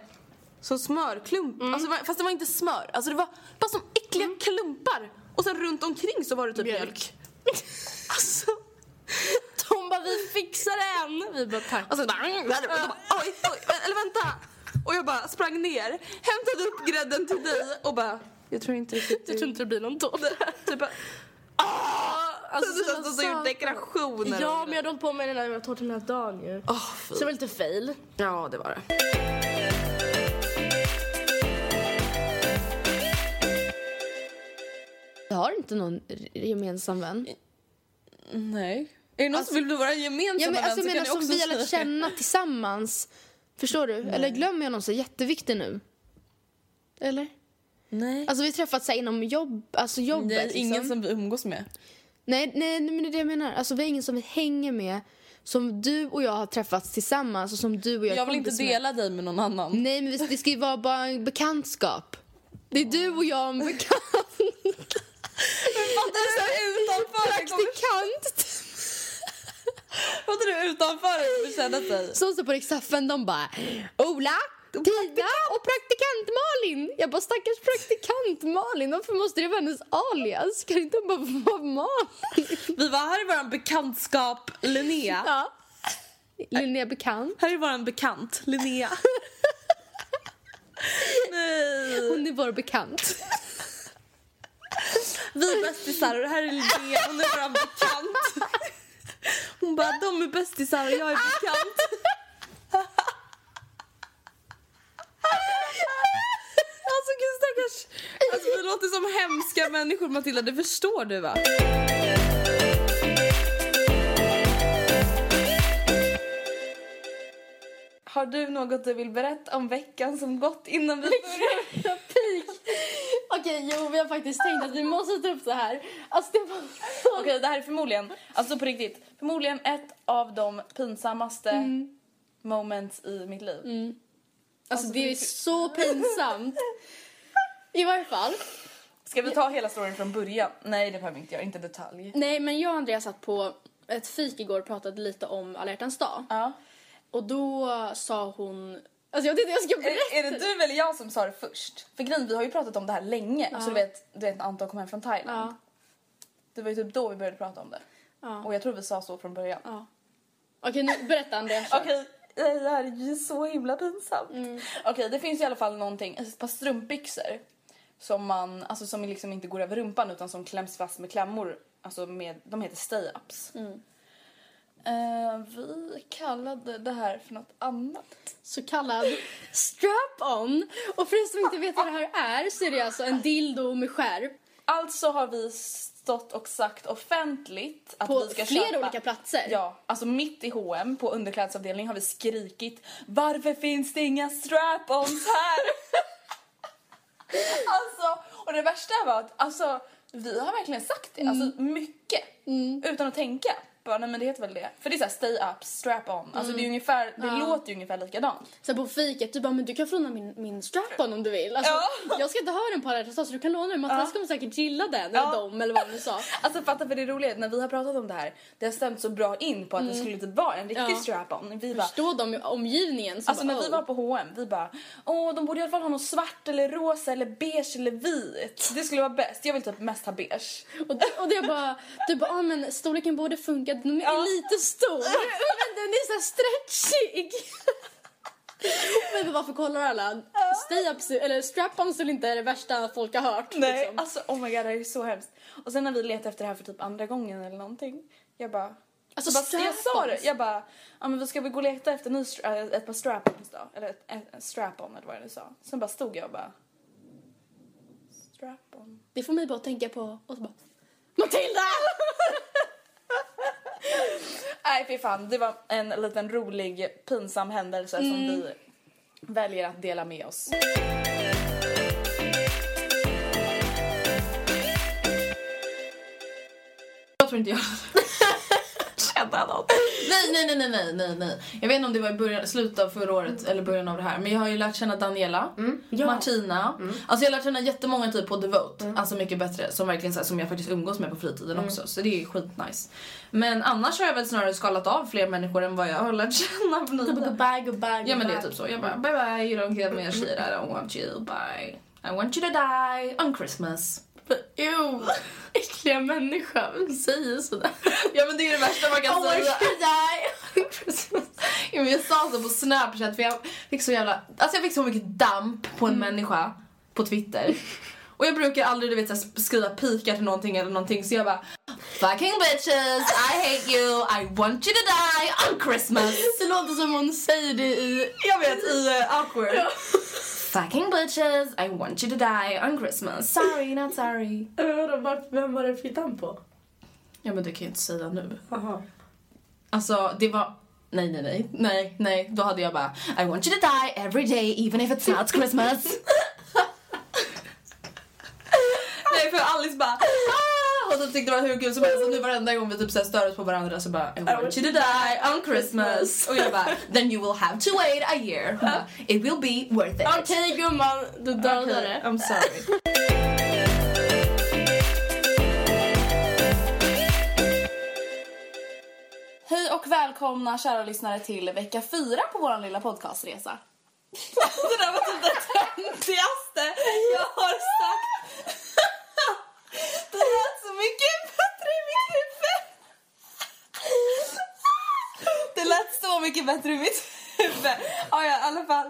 så smörklump. Mm. Alltså, fast det var inte smör. Alltså det var bara som äckliga klumpar. Och sen runt omkring så var det typ mjölk. Mjölk. Alltså. De bara, vi fixar den. Vi bara, tack. Och sen bara, mm, och bara oj, oj, eller vänta. Och jag bara sprang ner, hämtade upp grädden till dig och bara, jag tror inte riktigt Jag tror inte det blir någon tårta. Typ bara, ah! Alltså, så du så har och gjort dekorationer. Ja, men jag hade hållit på med den här tårtan hela dagen ju. Åh, fy. Så det var lite fail. Ja, det var det. Jag har inte någon gemensam vän. Nej. Är det någon som vill bli vår gemensamma Ja, men, vän alltså, så jag kan som vi har lärt känna tillsammans. Förstår du? Eller glömmer jag någon så jätteviktig nu? Eller? Nej. Alltså vi har träffats så här, inom jobb, alltså jobbet. Nej, liksom. ingen som vi umgås med. Nej, nej, nej, men det är det jag menar. Alltså vi har ingen som vi hänger med som du och jag har träffats tillsammans och som du och jag är Jag vill inte kompis med. dela dig med någon annan. Nej, men vi- det ska ju vara bara en bekantskap. Det är du och jag en bekant. Fattar du utanför? Praktikant. Fattar du utanför kommer känna sig? Som står på Riksdagen, de bara Ola, Tina och praktikant Malin. Jag bara stackars praktikant Malin, varför måste det vara hennes alias? Kan inte hon bara vara Malin? Vi var här är vår bekantskap Linnea. Ja. Linnea bekant. Här är vår bekant Linnea. Nej. Hon är vår bekant. Vi är bästisar och det här är Linnea, hon är vår bekant. Hon bara, de är bästisar och jag är bekant. Alltså gud stackars. Alltså vi låter som hemska människor Matilda, det förstår du va? Har du något du vill berätta om veckan som gått innan vi börjar? Okej, jo vi har faktiskt tänkt att vi måste ta upp det här. Alltså det var... Okej, det här är förmodligen, alltså på riktigt, förmodligen ett av de pinsammaste Mm. moments i mitt liv. Alltså det är så pinsamt. I varje fall. Ska vi ta hela storyn från början? Nej, det behöver vi inte göra, inte detalj. Nej, men jag och Andrea satt på ett fik igår och pratade lite om alla hjärtans dag. Ja. Och då sa hon... Alltså jag vet inte jag ska berätta. Är, är det du eller jag som sa det först? För grejen, vi har ju pratat om det här länge. Ja. Så du vet, du vet när Anton kom hem från Thailand. Ja. Det var ju typ då vi började prata om det. Ja. Och jag tror vi sa så från början. Ja. Okej, nu berätta Andrea. kör. Okej, det här är ju så himla pinsamt. Mm. Okej, det finns i alla fall någonting, ett par strumpbyxor som man, alltså som liksom inte går över rumpan utan som kläms fast med klämmor. Alltså med, de heter stay-ups. Mm. Eh, vi kallade det här för något annat. Så kallad strap-on. Och för er som inte vet vad det här är så är det alltså en dildo med skärp. Alltså har vi stått och sagt offentligt att På vi ska flera köpa... olika platser. Ja, alltså mitt i H&M på underklädesavdelningen har vi skrikit Varför finns det inga strap-ons här? alltså, och det värsta var att alltså, vi har verkligen sagt det, alltså mycket, utan att tänka. Bara, nej men det heter väl det. För det är såhär stay up, strap on. Alltså det är ungefär, det Ja. låter ju ungefär likadant. Så på fiket, du bara men du kan få låna min, min strap-on om du vill. Alltså, Jag ska inte ha den på alla så du kan låna den. Mattias kommer säkert gilla den, eller dem eller vad du sa. Alltså fatta för det är roligt när vi har pratat om det här. Det har stämt så bra in på att det Mm. skulle typ vara en riktig Ja. strap-on. Vi bara, Förstå dem i omgivningen. som Alltså när bara, vi "Oh." var på H&M, vi bara åh de borde i alla fall ha något svart eller rosa eller beige eller vit. Det skulle vara bäst. Jag vill typ mest ha beige. Och, och det bara, du bara, ah, men storleken borde funka, den är lite stor. Men den är så stretchig. Men vi varför kollar alla? Stay-ups, eller strap-ons är inte det värsta folk har hört. Nej, liksom. alltså oh my god det är så hemskt. Och sen när vi letade efter det här för typ andra gången eller någonting. Jag bara Alltså, jag, bara, jag sa det, jag bara, ja men vi ska väl gå och leta efter ny, äh, ett par strap-ons då? Eller ett, ett, ett strap-on eller vad det nu sa. Sen bara stod jag och bara strap-on. Det får mig bara att tänka på, och så bara, Matilda! Nej fy fan, det var en liten rolig pinsam händelse som Mm. vi väljer att dela med oss. Jag tror inte jag något. Nej, nej, nej, nej, nej, nej. Jag vet inte om det var i början, slutet av förra året eller början av det här. Men jag har ju lärt känna Daniela, Martina. Alltså jag har lärt känna jättemånga typ på Devote. Alltså mycket bättre. Som verkligen så här, som jag faktiskt umgås med på fritiden också. Så det är skitnice. Men annars har jag väl snarare skalat av fler människor än vad jag har lärt känna av nya. Goodbye, goodbye, Ja men det är goodbye. typ så. Jag bara bye bye, you don't give me a shit, I don't want you, bye. I want you to die on Christmas. Ew, äckliga människa, vem säger sådär? Ja men det är det värsta man kan want säga. Ja, men jag sa så på snapchat för jag fick så jävla, alltså jag fick så mycket damp på en Mm. människa på Twitter. Och jag brukar aldrig du vet skriva pika till någonting eller någonting så jag bara Fucking bitches, I hate you, I want you to die on Christmas. Det låter som hon säger det i... Jag vet, i uh, awkward. Fucking bitches, I want you to die on Christmas. Sorry, not sorry. Vem var det damp på? Ja men det kan jag inte säga nu. Alltså det var Nej, nej, nej, nej, nej. Då hade jag bara I want you to die every day even if it's not Christmas. nej, för Alice bara ah! Och typ tyckte det var hur kul som helst och nu varenda gång vi typ så stör oss på varandra så bara I want you to die on Christmas. Och jag bara then you will have to wait a year. Bara, It will be worth it. Okej gumman, du dödade det. I'm sorry. Hej och välkomna kära lyssnare till vecka fyra på vår lilla podcastresa. det där var typ det töntigaste jag har sagt. det lät så mycket bättre i mitt huvud. det lät så mycket bättre i mitt huvud. Ja, ja, i alla fall.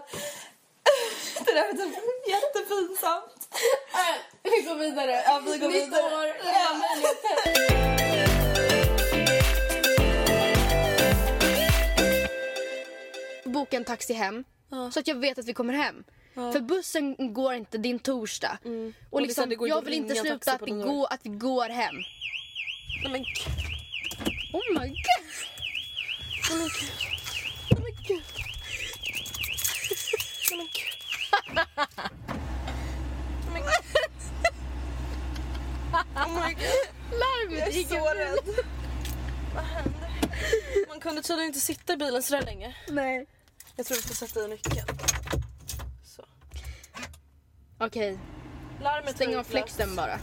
det där var typ jättepinsamt. Äh, vi går vidare. Ja, vi går Nytt vidare. år, Ja. nya möjligheter. Boka en taxi hem så att jag vet att vi kommer hem. För bussen går inte din torsdag. Och, Mm. Och så liksom, det jag vill inte sluta att vi, går, att vi går hem. Nej men Oh my god. Nej men gud. Nej men gud. Nej men men my god. Larmet Jag är gick så rädd. Vad händer? Man kunde tydligen inte sitta i bilen så där länge. Nej. Jag tror vi får sätta i nyckeln. Okej. Larmet Stäng av flexen bara.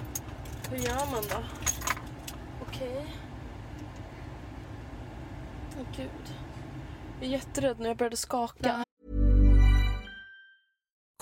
Hur gör man då? Okej. Åh gud. Jag är jätterädd nu, jag började skaka.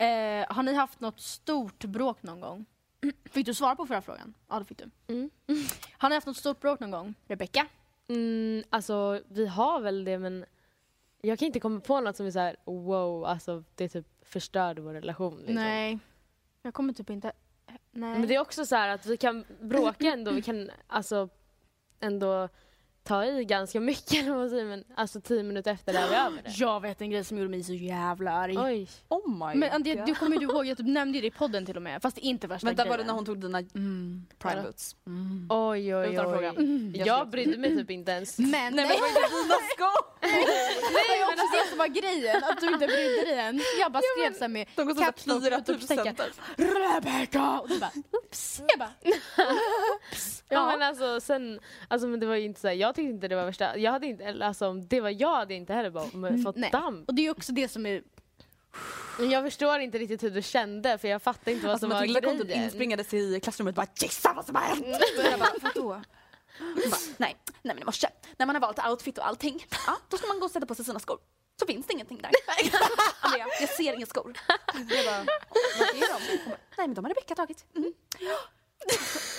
Eh, har ni haft något stort bråk någon gång? Fick du svara på förra frågan? Ja, det fick du. Har ni haft något stort bråk någon gång? Rebecca? Mm, alltså vi har väl det men jag kan inte komma på något som är så här: wow, alltså det typ förstörde vår relation. Liksom. Nej. Jag kommer typ inte... Nej. Men det är också så här att vi kan bråka ändå, vi kan alltså ändå ta i ganska mycket man säger, men alltså tio minuter efter det är vi över det. Jag vet en grej som gjorde mig så jävla arg. Oj. Oh my Men Andrea, god. du kommer ju ihåg, jag typ nämnde det i podden till och med, fast det är inte värsta Vänta, var det grejen. när hon tog dina prime boots? Oj, oj, oj. fråga. Mm. Jag brydde mig typ inte ens. Men, Nej men var inte dina skor! Nej, det var också det som var grejen, att du inte brydde dig ens. Jag bara skrev såhär med De kostar caps lock 4 och utropstecken. Rebecca! Och du bara oops. Jag bara oops. Ja, men alltså sen, alltså men det var ju inte så här, jag tyckte inte det var värsta, jag hade inte, eller alltså om det var jag hade inte heller bara fått Nej. damp. Och det är också det som är... Men jag förstår inte riktigt hur du kände för jag fattar inte vad Alltså som var Matilda kom grejen. typ inspringandes i klassrummet och bara gissa vad som har hänt! Och jag bara vadå? Bara, nej, nej men i morse när man har valt outfit och allting, ja, då ska man gå och sätta på sig sina skor. Så finns det ingenting där. Andrea, jag ser inga skor. Jag bara, vad är de? Nej men de har Rebecka tagit. Mm.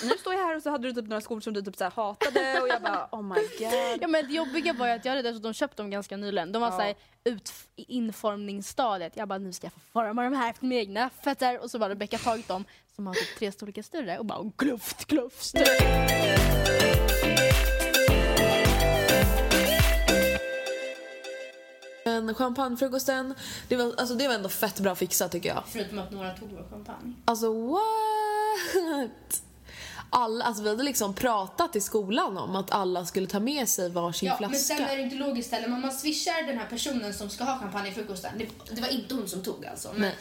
Nu står jag här och så hade du typ några skor som du typ så här hatade och jag bara oh my god. Ja men det jobbiga var ju att jag hade dessutom köpt dem ganska nyligen. De var Ja. såhär ut i informningsstadiet. Jag bara nu ska jag få forma de här efter mina egna fötter. Och så var Rebecca tagit dem som var typ tre storlekar större och bara kluft, kluft, Men champagnefrukosten, det var, alltså det var ändå fett bra fixat tycker jag. Förutom att några tog vår champagne. Alltså what? Alla, alltså vi hade liksom pratat i skolan om att alla skulle ta med sig varsin Ja, men flaska. sen är det inte logiskt heller. Om man swishar den här personen som ska ha champagne i frukosten. Det, det var inte hon som tog alltså. Men Nej.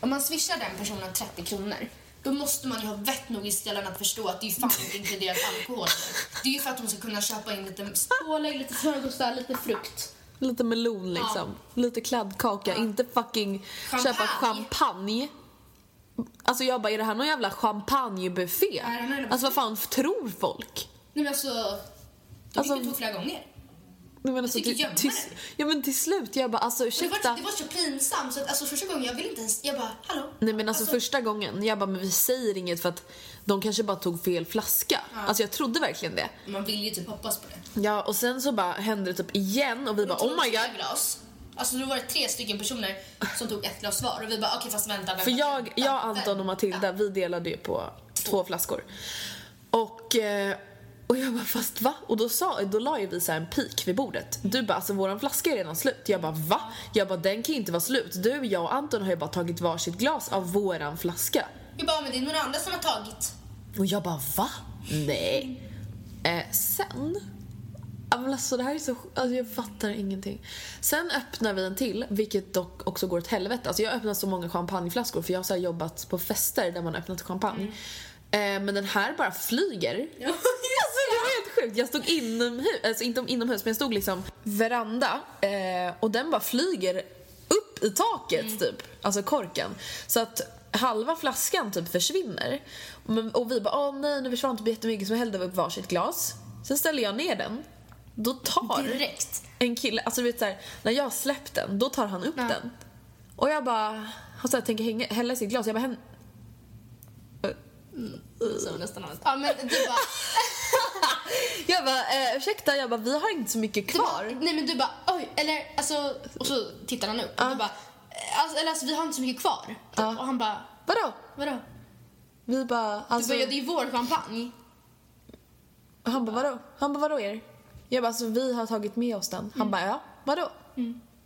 om man swishar den personen 30 kronor. Då måste man ju ha vett nog i skallen att förstå att det är ju fan inte inkluderat alkohol. Det är ju för att hon ska kunna köpa in lite pålägg, lite smörgåsar, lite frukt. Lite melon liksom. Lite kladdkaka. Inte fucking Champagne. köpa champagne. Alltså jag bara, är det här någon jävla champagnebuffé? Alltså vad fan tror folk? Nej men alltså, de Alltså- gick ju två flera gånger. Nej, men alltså, till, till, ja men till slut, jag bara alltså Och Det ursäkta. var, det var så pinsamt så att alltså, första gången jag ville inte ens, jag bara hallå? Nej men alltså, första gången, jag bara men vi säger inget för att de kanske bara tog fel flaska. Ja. Alltså jag trodde verkligen det. Man vill ju typ hoppas på det. Ja och sen så bara hände det typ igen och vi bara oh my god. Glas. Alltså då var det tre stycken personer som tog ett glas var och vi bara okej fast vänta, vänta. För jag, vänta. jag, Anton och Matilda, vi delade ju på två flaskor. Och, eh, och jag bara, fast va? Och då, sa, då la ju vi så här en pik vid bordet. Du bara, alltså våran flaska är redan slut. Jag bara, va? Jag bara, den kan ju inte vara slut. Du, jag och Anton har ju bara tagit varsitt glas av våran flaska. Vi bara men det är några andra som har tagit. Och jag bara, va? Nej. Eh, sen... Ja, Alltså det här är så... Alltså jag fattar ingenting. Sen öppnar vi en till, vilket dock också går åt helvete. Alltså jag har öppnat så många champagneflaskor för jag har så jobbat på fester där man öppnat champagne. Eh, men den här bara flyger. alltså, det var helt sjukt. Jag stod inomhus, alltså inte inomhus men jag stod liksom veranda eh, och den bara flyger upp i taket typ. Alltså korken. Så att halva flaskan typ försvinner. Och vi bara åh nej nu försvann typ jättemycket så hällde vi upp varsitt glas. Sen ställer jag ner den. Då tar Direkt. en kille, alltså du vet såhär, när jag släppt den, då tar han upp den. Och jag bara, han såhär, tänker hänga, hälla i sitt glas. Jag bara, hän... Så nästan. Ja men du bara, Jag bara, eh, ursäkta, jag bara, vi har inte så mycket du bara, kvar. nej men du bara oj eller alltså och så tittar han upp och du bara alltså, eller alltså vi har inte så mycket kvar. Typ. Och han bara Vadå? vadå? Vi bara, Du alltså... bara ja, det är vår champagne. Han bara, vadå? Han bara, vadå er? Jag bara, alltså vi har tagit med oss den. Han bara, ja, vadå?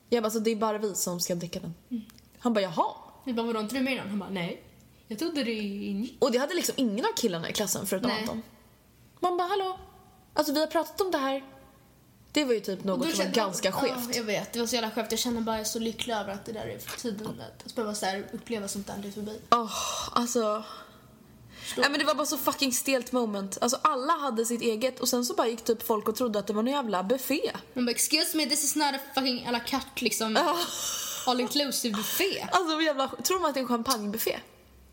Jag bara, alltså det är bara vi som ska dricka den. Han bara, jaha. Vi bara vadå inte du med den? Han bara nej. Jag trodde det ingick. Och det hade liksom ingen av killarna i klassen förutom Nej. Anton. Man bara, hallå? Alltså vi har pratat om det här. Det var ju typ något som var kände- ganska Ja, skevt. jag vet, det var så jävla skevt. Jag känner bara jag är så lycklig över att det där är för tiden. Att behöva så här, uppleva sånt där, det är förbi. Åh, alltså... Nej men det var bara så fucking stelt moment. Alltså alla hade sitt eget och sen så bara gick typ folk och trodde att det var en jävla buffé. Man bara excuse me, this is not a fucking à la carte liksom. All inclusive buffé. Alltså jävla... Tror de att det är en champagnebuffé?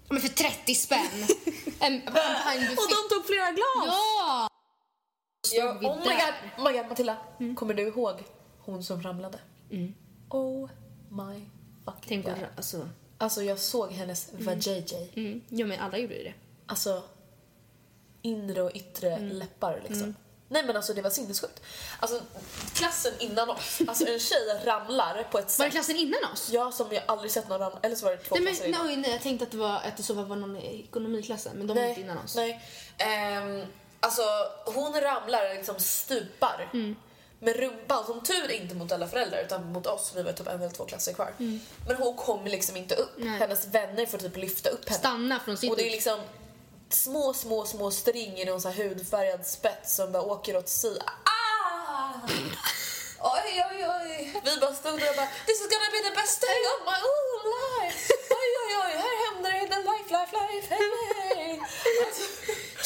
Men för 30 spänn. en champagnebuffé. Och de tog flera glas! Ja! Ja, oh my god, oh my god Matilda. Kommer du ihåg hon som ramlade? Oh my fucking Tänk god. alltså. Alltså jag såg hennes vajayjay. Mm. Ja men alla gjorde ju det. Alltså inre och yttre läppar liksom. Nej men alltså det var sinnessjukt. Alltså klassen innan oss, alltså en tjej ramlar på ett sätt. Var det klassen innan oss? Ja, som jag aldrig sett någon ramla, eller så var det två Nej, klasser men, innan. nej, nej, jag tänkte att det var, att det så var någon i ekonomiklassen, men de var Nej, inte innan oss. Nej. Ehm, alltså hon ramlar liksom stupar. Med rumpan, som tur inte mot alla föräldrar utan mot oss, vi var typ en eller två klasser kvar. Men hon kommer liksom inte upp. Nej. Hennes vänner får typ lyfta upp henne. Stanna från sitt Och det är liksom små, små, små string i någon så här hudfärgad spets som bara åker åt sidan. Ah! Oj, oj, oj. Vi bara stod där och bara This is gonna be the best day of my whole life. Oj, oj, oj. Här händer det life, life, life. Hey, hey. Alltså,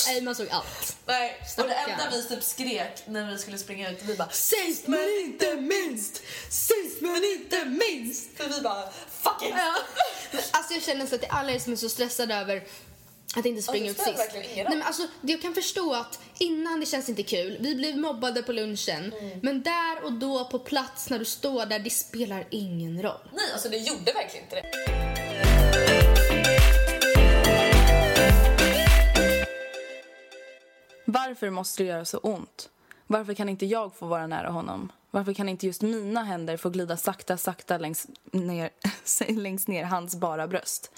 Nej, man såg allt. nej. Och det enda vi typ skrek när vi skulle springa ut, vi bara Sist men inte minst, sist men inte minst. För vi bara fuck it. Ja. Alltså jag känner så att det är alla er som är så stressade över att inte springa ut sist. Nej, men alltså, jag kan förstå att innan det känns inte kul. Vi blev mobbade på lunchen. Men där och då på plats när du står där, det spelar ingen roll. Nej, alltså det gjorde verkligen inte det. Varför måste det göra så ont? Varför kan inte jag få vara nära honom? Varför kan inte just mina händer få glida sakta, sakta längs ner, längst ner hans bara bröst?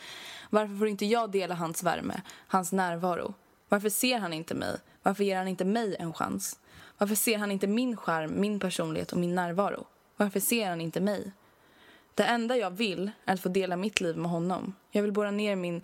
Varför får inte jag dela hans värme, hans närvaro? Varför ser han inte mig? Varför ger han inte mig en chans? Varför ser han inte min charm, min personlighet och min närvaro? Varför ser han inte mig? Det enda jag vill är att få dela mitt liv med honom. Jag vill borra ner min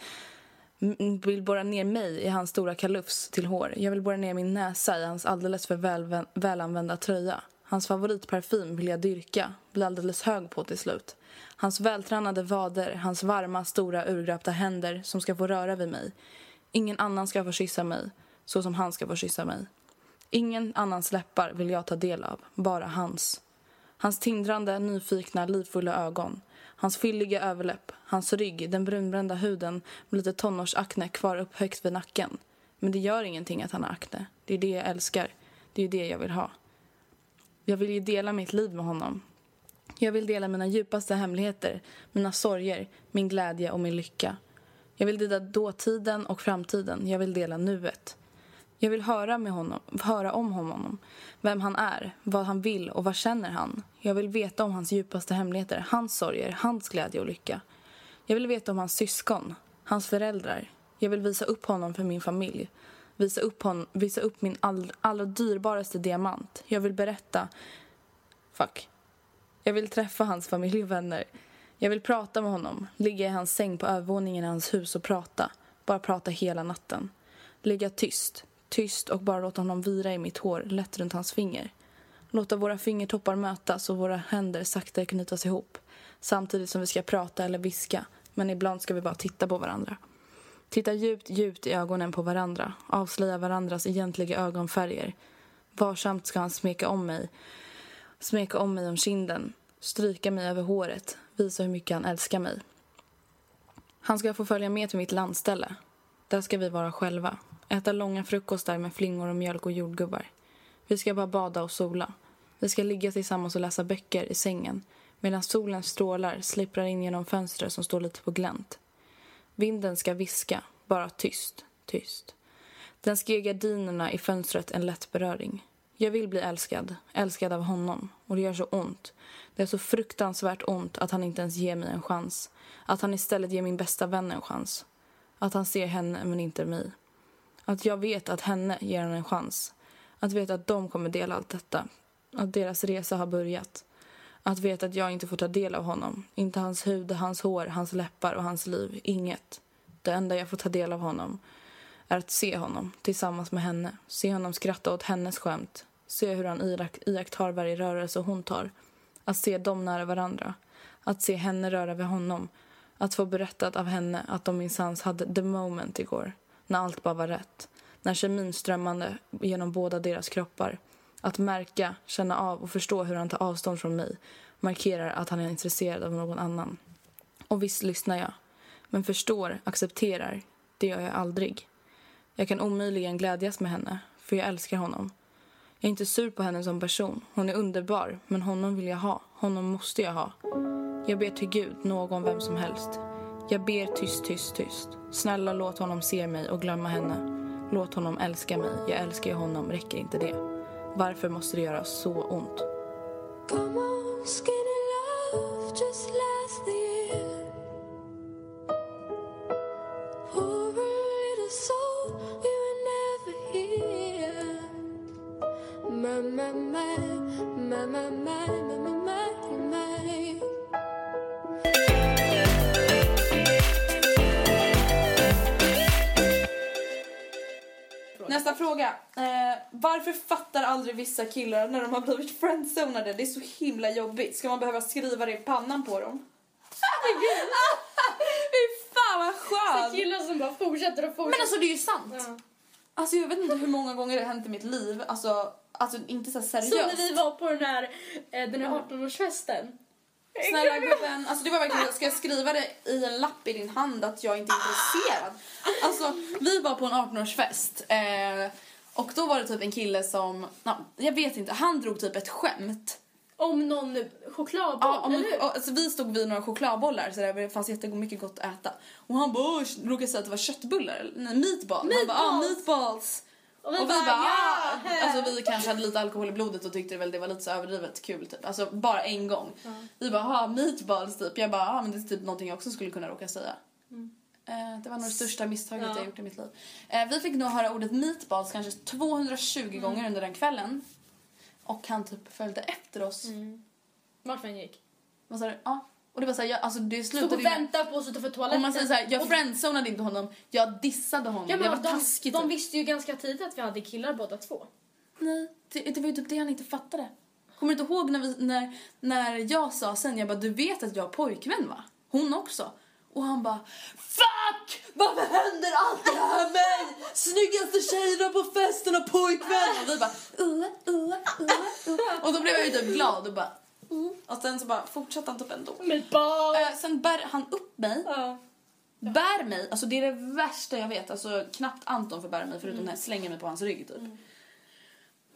vill borra ner mig i hans stora kalufs till hår. Jag vill borra ner min näsa i hans alldeles för väl, välanvända tröja. Hans favoritparfym vill jag dyrka, bli alldeles hög på till slut. Hans vältränade vader, hans varma, stora, urgröpta händer som ska få röra vid mig. Ingen annan ska få kyssa mig, så som han ska få kyssa mig. Ingen annans läppar vill jag ta del av, bara hans. Hans tindrande, nyfikna, livfulla ögon. Hans fylliga överläpp. Hans rygg, den brunbrända huden med lite tonårsakne kvar upp högt vid nacken. Men det gör ingenting att han har akne. Det är det jag älskar. Det är det jag vill ha. Jag vill ju dela mitt liv med honom. Jag vill dela mina djupaste hemligheter, mina sorger, min glädje och min lycka. Jag vill dela dåtiden och framtiden. Jag vill dela nuet. Jag vill höra, med honom, höra om honom, vem han är, vad han vill och vad känner han. Jag vill veta om hans djupaste hemligheter, hans sorger, hans glädje och lycka. Jag vill veta om hans syskon, hans föräldrar. Jag vill visa upp honom för min familj. Visa upp, hon, visa upp min all, allra dyrbaraste diamant. Jag vill berätta... Fuck. Jag vill träffa hans familj och vänner. Jag vill prata med honom, ligga i hans säng på övervåningen i hans hus och prata. Bara prata hela natten. Ligga tyst, tyst och bara låta honom vira i mitt hår, lätt runt hans finger. Låta våra fingertoppar mötas och våra händer sakta knytas ihop. Samtidigt som vi ska prata eller viska, men ibland ska vi bara titta på varandra. Titta djupt, djupt i ögonen på varandra. Avslöja varandras egentliga ögonfärger. Varsamt ska han smeka om mig. Smeka om mig om kinden. Stryka mig över håret. Visa hur mycket han älskar mig. Han ska få följa med till mitt landställe. Där ska vi vara själva. Äta långa frukostar med flingor och mjölk och jordgubbar. Vi ska bara bada och sola. Vi ska ligga tillsammans och läsa böcker i sängen medan solens strålar slipprar in genom fönstret som står lite på glänt. Vinden ska viska, bara tyst, tyst. Den ska ge gardinerna i fönstret en lätt beröring. Jag vill bli älskad, älskad av honom. Och det gör så ont. Det är så fruktansvärt ont att han inte ens ger mig en chans. Att han istället ger min bästa vän en chans. Att han ser henne men inte mig. Att jag vet att henne ger honom en chans. Att veta att de kommer dela allt detta. Att deras resa har börjat. Att veta att jag inte får ta del av honom. Inte hans hud, hans hår, hans läppar och hans liv. Inget. Det enda jag får ta del av honom är att se honom tillsammans med henne. Se honom skratta åt hennes skämt. Se hur han iakttar varje rörelse hon tar. Att se dem nära varandra. Att se henne röra vid honom. Att få berättat av henne att de minsanns hade the moment igår. När allt bara var rätt. När kemin strömmade genom båda deras kroppar. Att märka, känna av och förstå hur han tar avstånd från mig markerar att han är intresserad av någon annan. Och visst lyssnar jag. Men förstår, accepterar, det gör jag aldrig. Jag kan omöjligen glädjas med henne, för jag älskar honom. Jag är inte sur på henne som person. Hon är underbar, men honom vill jag ha. Honom måste jag ha. Jag ber till Gud, någon, vem som helst. Jag ber tyst, tyst, tyst. Snälla låt honom se mig och glömma henne. Låt honom älska mig. Jag älskar ju honom. Räcker inte det? Varför måste det göra så ont? Fråga. Eh, varför fattar aldrig vissa killar när de har blivit friendzonade? Det är så himla jobbigt. Ska man behöva skriva det i pannan på dem? Fy fan vad skönt! Så killar som bara fortsätter och fortsätter. Men alltså det är ju sant. Alltså jag vet inte hur många gånger det har hänt i mitt liv. Alltså, alltså inte så seriöst. Så när vi var på den här, eh, den här 18-årsfesten. Snälla gubben, alltså det var verkligen ska jag skriva det i en lapp i din hand att jag inte är intresserad? Alltså vi var på en 18-årsfest eh, och då var det typ en kille som, na, jag vet inte, han drog typ ett skämt. Om någon chokladboll, Ja, om, eller hur? och, alltså, vi stod vid några chokladbollar så det fanns jättemycket gott att äta. Och han bara råkade säga att det var köttbullar, nej, meatball. Han bara ah, meatballs. Och vi Och vi bara, bara, ja, ah. Alltså vi kanske hade lite alkohol i blodet och tyckte väl det var lite så överdrivet kul typ. Alltså bara en gång. Vi bara, ah, meatballs typ. Jag bara, ah, men det är typ någonting jag också skulle kunna råka säga. Eh, det var nog det största misstaget Ja. jag gjort i mitt liv. Eh, vi fick nog höra ordet meatballs kanske 220 Mm. gånger under den kvällen. Och han typ följde efter oss. Vart vi än gick. Vad sa du? Ja. Och det var såhär, jag, alltså det Stod slutade och ju med- väntade på oss utanför toaletten. Om man säger såhär, jag Och- friendzonade inte honom, jag dissade honom. Ja, men jag var de, taskig de typ. visste ju ganska tidigt att vi hade killar båda två. Nej, det, det var ju typ det han inte fattade. Kommer du inte ihåg när, vi, när, när jag sa sen, jag bara du vet att jag har pojkvän va? Hon också. Och han bara FUCK! Varför händer allt det här med mig? Snyggaste tjejerna på festen har pojkvän! Och vi bara uh, uh, uh, uh. Och då blev jag ju typ glad och bara uh. Och sen så bara fortsatte han typ ändå. Eh, sen bär han upp mig. Bär mig, alltså det är det värsta jag vet. Alltså knappt Anton får bära mig förutom när jag slänger mig på hans rygg typ.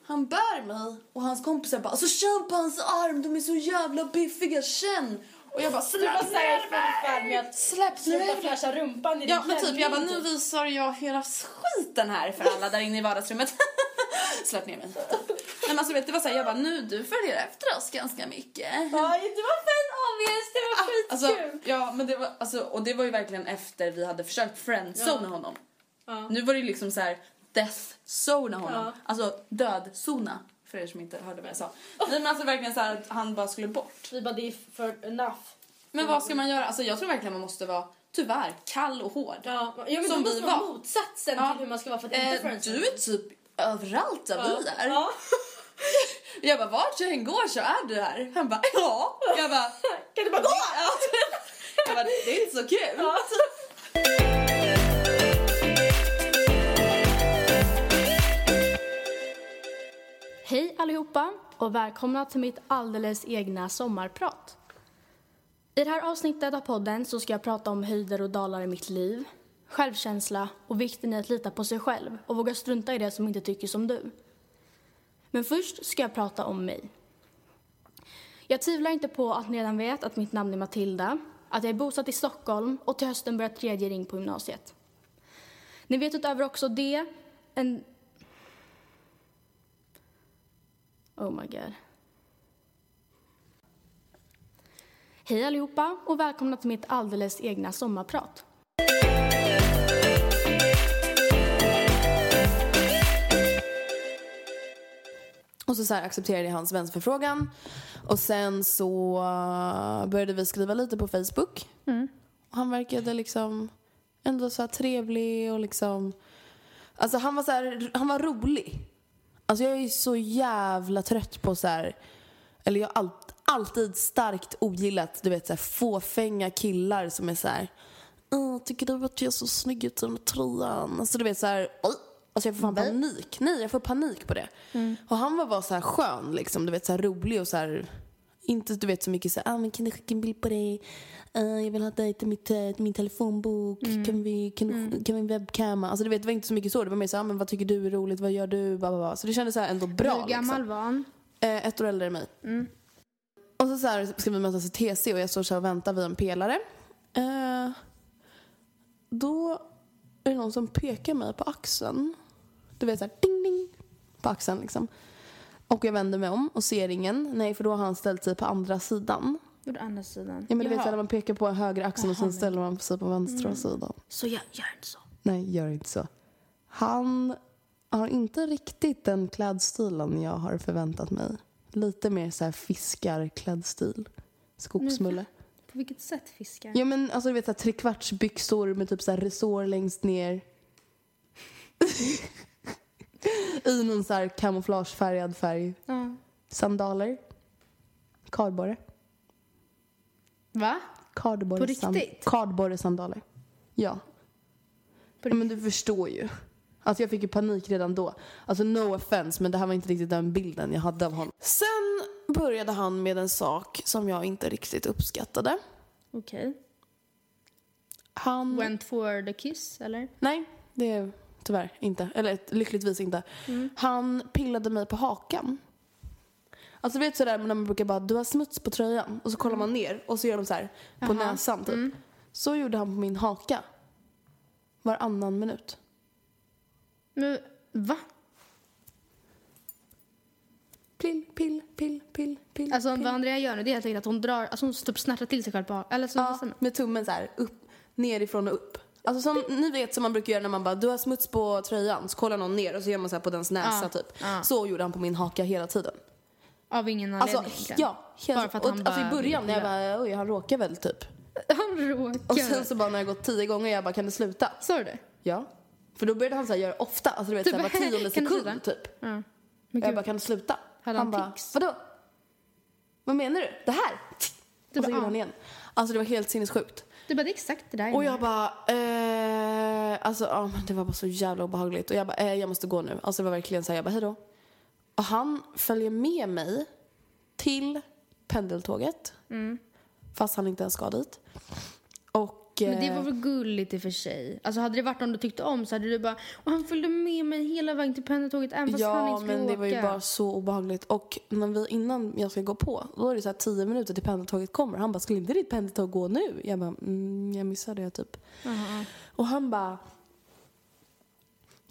han bär mig och hans kompisar bara alltså känn på hans arm, de är så jävla biffiga, känn! Och jag bara släpp ner mig! Släpp sluta flasha rumpan i Ja din men typ jag bara nu visar jag hela skiten här för alla där inne i vardagsrummet. Släpp ner mig. Nej men alltså vet så här, jag bara nu du följer efter oss ganska mycket. Oj, du var fan obvious, det var Alltså, skitkul! ja, men det var, alltså, och det var ju verkligen efter vi hade försökt friendzona Ja. honom. Ja. Nu var det ju liksom så här death-zona honom. Ja. Alltså död-zona. För er som inte hörde vad jag sa. Nej men alltså verkligen så här att han bara skulle bort. Vi bara det är för enough. Men vad ska man göra? Alltså jag tror verkligen man måste vara, tyvärr, kall och hård. Ja, ja men som vi var. motsatsen Ja. till hur man ska vara för att inte Eh, du är typ överallt där Ja. vi är. Ja. Jag bara, vart jag än går så är du här. Han bara, ja. Jag bara, kan du bara gå? Ja. Jag bara, det är inte så kul. Hej allihopa och välkomna till mitt alldeles egna sommarprat. I det här avsnittet av podden så ska jag prata om höjder och dalar i mitt liv, självkänsla och vikten i att lita på sig själv och våga strunta i det som inte tycker som du. Men först ska jag prata om mig. Jag tvivlar inte på att ni redan vet att mitt namn är Matilda, att jag är bosatt i Stockholm och till hösten börjar tredje ring på gymnasiet. Ni vet utöver också det en Oh my god. Hej allihopa och välkomna till mitt alldeles egna sommarprat. Och så, så accepterade jag hans vänsförfrågan. Och sen så uh, började vi skriva lite på Facebook. Och han verkade liksom ändå så trevlig och liksom... Alltså han var så här, han var rolig. Alltså jag är så jävla trött på så här... Eller jag har allt, alltid starkt ogillat, du vet så här fåfänga killar som är så här... "Åh, tycker du att jag är så snygg ut i den tröjan? Alltså du vet så här... "Oj." Alltså jag får fan panik. Nej, jag får panik på det. Och han var bara så här skön liksom, du vet så här rolig och så här inte du vet så mycket så här, ah, men kan du skicka en bild på dig? Eh, jag vill ha dig till, mitt, eh, till min telefonbok. Kan vi, kan, du- kan vi webcama? Alltså du vet, det var inte så mycket så. Det var mer så här, ah, men vad tycker du är roligt? Vad gör du? Bla, bla, bla. Så det kändes så här ändå bra. Hur gammal liksom. var han? Eh, ett år äldre än mig. Och så, så här, ska vi mötas i TC och jag står så här och väntar vid en pelare. Eh, då är det någon som pekar mig på axeln. Du vet så här, ding ding på axeln liksom. Och jag vänder mig om och ser ingen. Nej, för då har han ställt sig på andra sidan. Vadå andra sidan? Ja, men du vet Jaha. här, när man pekar på höger axeln och sen ställer man sig på vänstra Mm. sidan. Så jag gör inte så. Nej, gör inte så. Han har inte riktigt den klädstilen jag har förväntat mig. Lite mer så här fiskarklädstil. Skogsmulle. På vilket sätt fiskar? Ja men alltså du vet så här, trekvartsbyxor med typ så här resår längst ner. I någon så här kamouflagefärgad färg. Ja. Sandaler. Kardborre. Va? Kardborre På riktigt? Kardborresandaler. Ja. ja. Men du förstår ju. Alltså jag fick ju panik redan då. Alltså no offense men det här var inte riktigt den bilden jag hade av honom. Sen började han med en sak som jag inte riktigt uppskattade. Okej. Han... Went for the kiss, eller? Nej, det tyvärr inte. Eller lyckligtvis inte. Mm. Han pillade mig på hakan. Alltså vet sådär när man brukar bara, du har smuts på tröjan. Och så kollar man ner och så gör de så här på Jaha. näsan typ. Mm. Så gjorde han på min haka. Varannan minut. Men, va? Pill, pill, pill, pill, pill. Alltså pill. vad Andrea gör nu det är helt enkelt att hon drar, alltså hon typ snärtar till sig själv på eller så Ja, med tummen så här upp, nerifrån och upp. Alltså som ni vet som man brukar göra när man bara, du har smuts på tröjan. Så kollar någon ner och så gör man så här på dens näsa typ. Så gjorde han på min haka hela tiden. Av ingen anledning Alltså, egentligen. ja. Helt, Bara för att och, han alltså i bara början när jag bara, oj han råkar väl typ. Han råkar. Och sen så bara när jag gått tio gånger jag bara, kan du sluta? Sa du det? Ja. För då började han så här göra ofta, alltså du vet Du så här, bara, var tionde "Kan du sekund sluta?" typ. Ja. Men jag gud. bara, kan du sluta? Hade han bara, tics? vadå? Vad menar du? Det här? Du och så bara, gjorde "Ah." han igen. Alltså det var helt sinnessjukt. Du bara, det är exakt det där. Och jag bara, eh, alltså men det var bara så jävla obehagligt. Och jag bara, eh, jag måste gå nu. Alltså det var verkligen så här, jag bara, hejdå. Och han följer med mig till pendeltåget. Mm. Fast han inte ens ska dit. Och Men det eh, var väl gulligt i och för sig. Alltså hade det varit någon du tyckte om så hade du bara och han följde med mig hela vägen till pendeltåget även fast han Ja, inte skulle men det var ju åka." bara så obehagligt. Och när vi, innan jag ska gå på, då är det så här tio minuter till pendeltåget kommer. Han bara, skulle inte ditt pendeltåg gå nu? Jag bara, mm, jag missade det typ. Jaha. Och han bara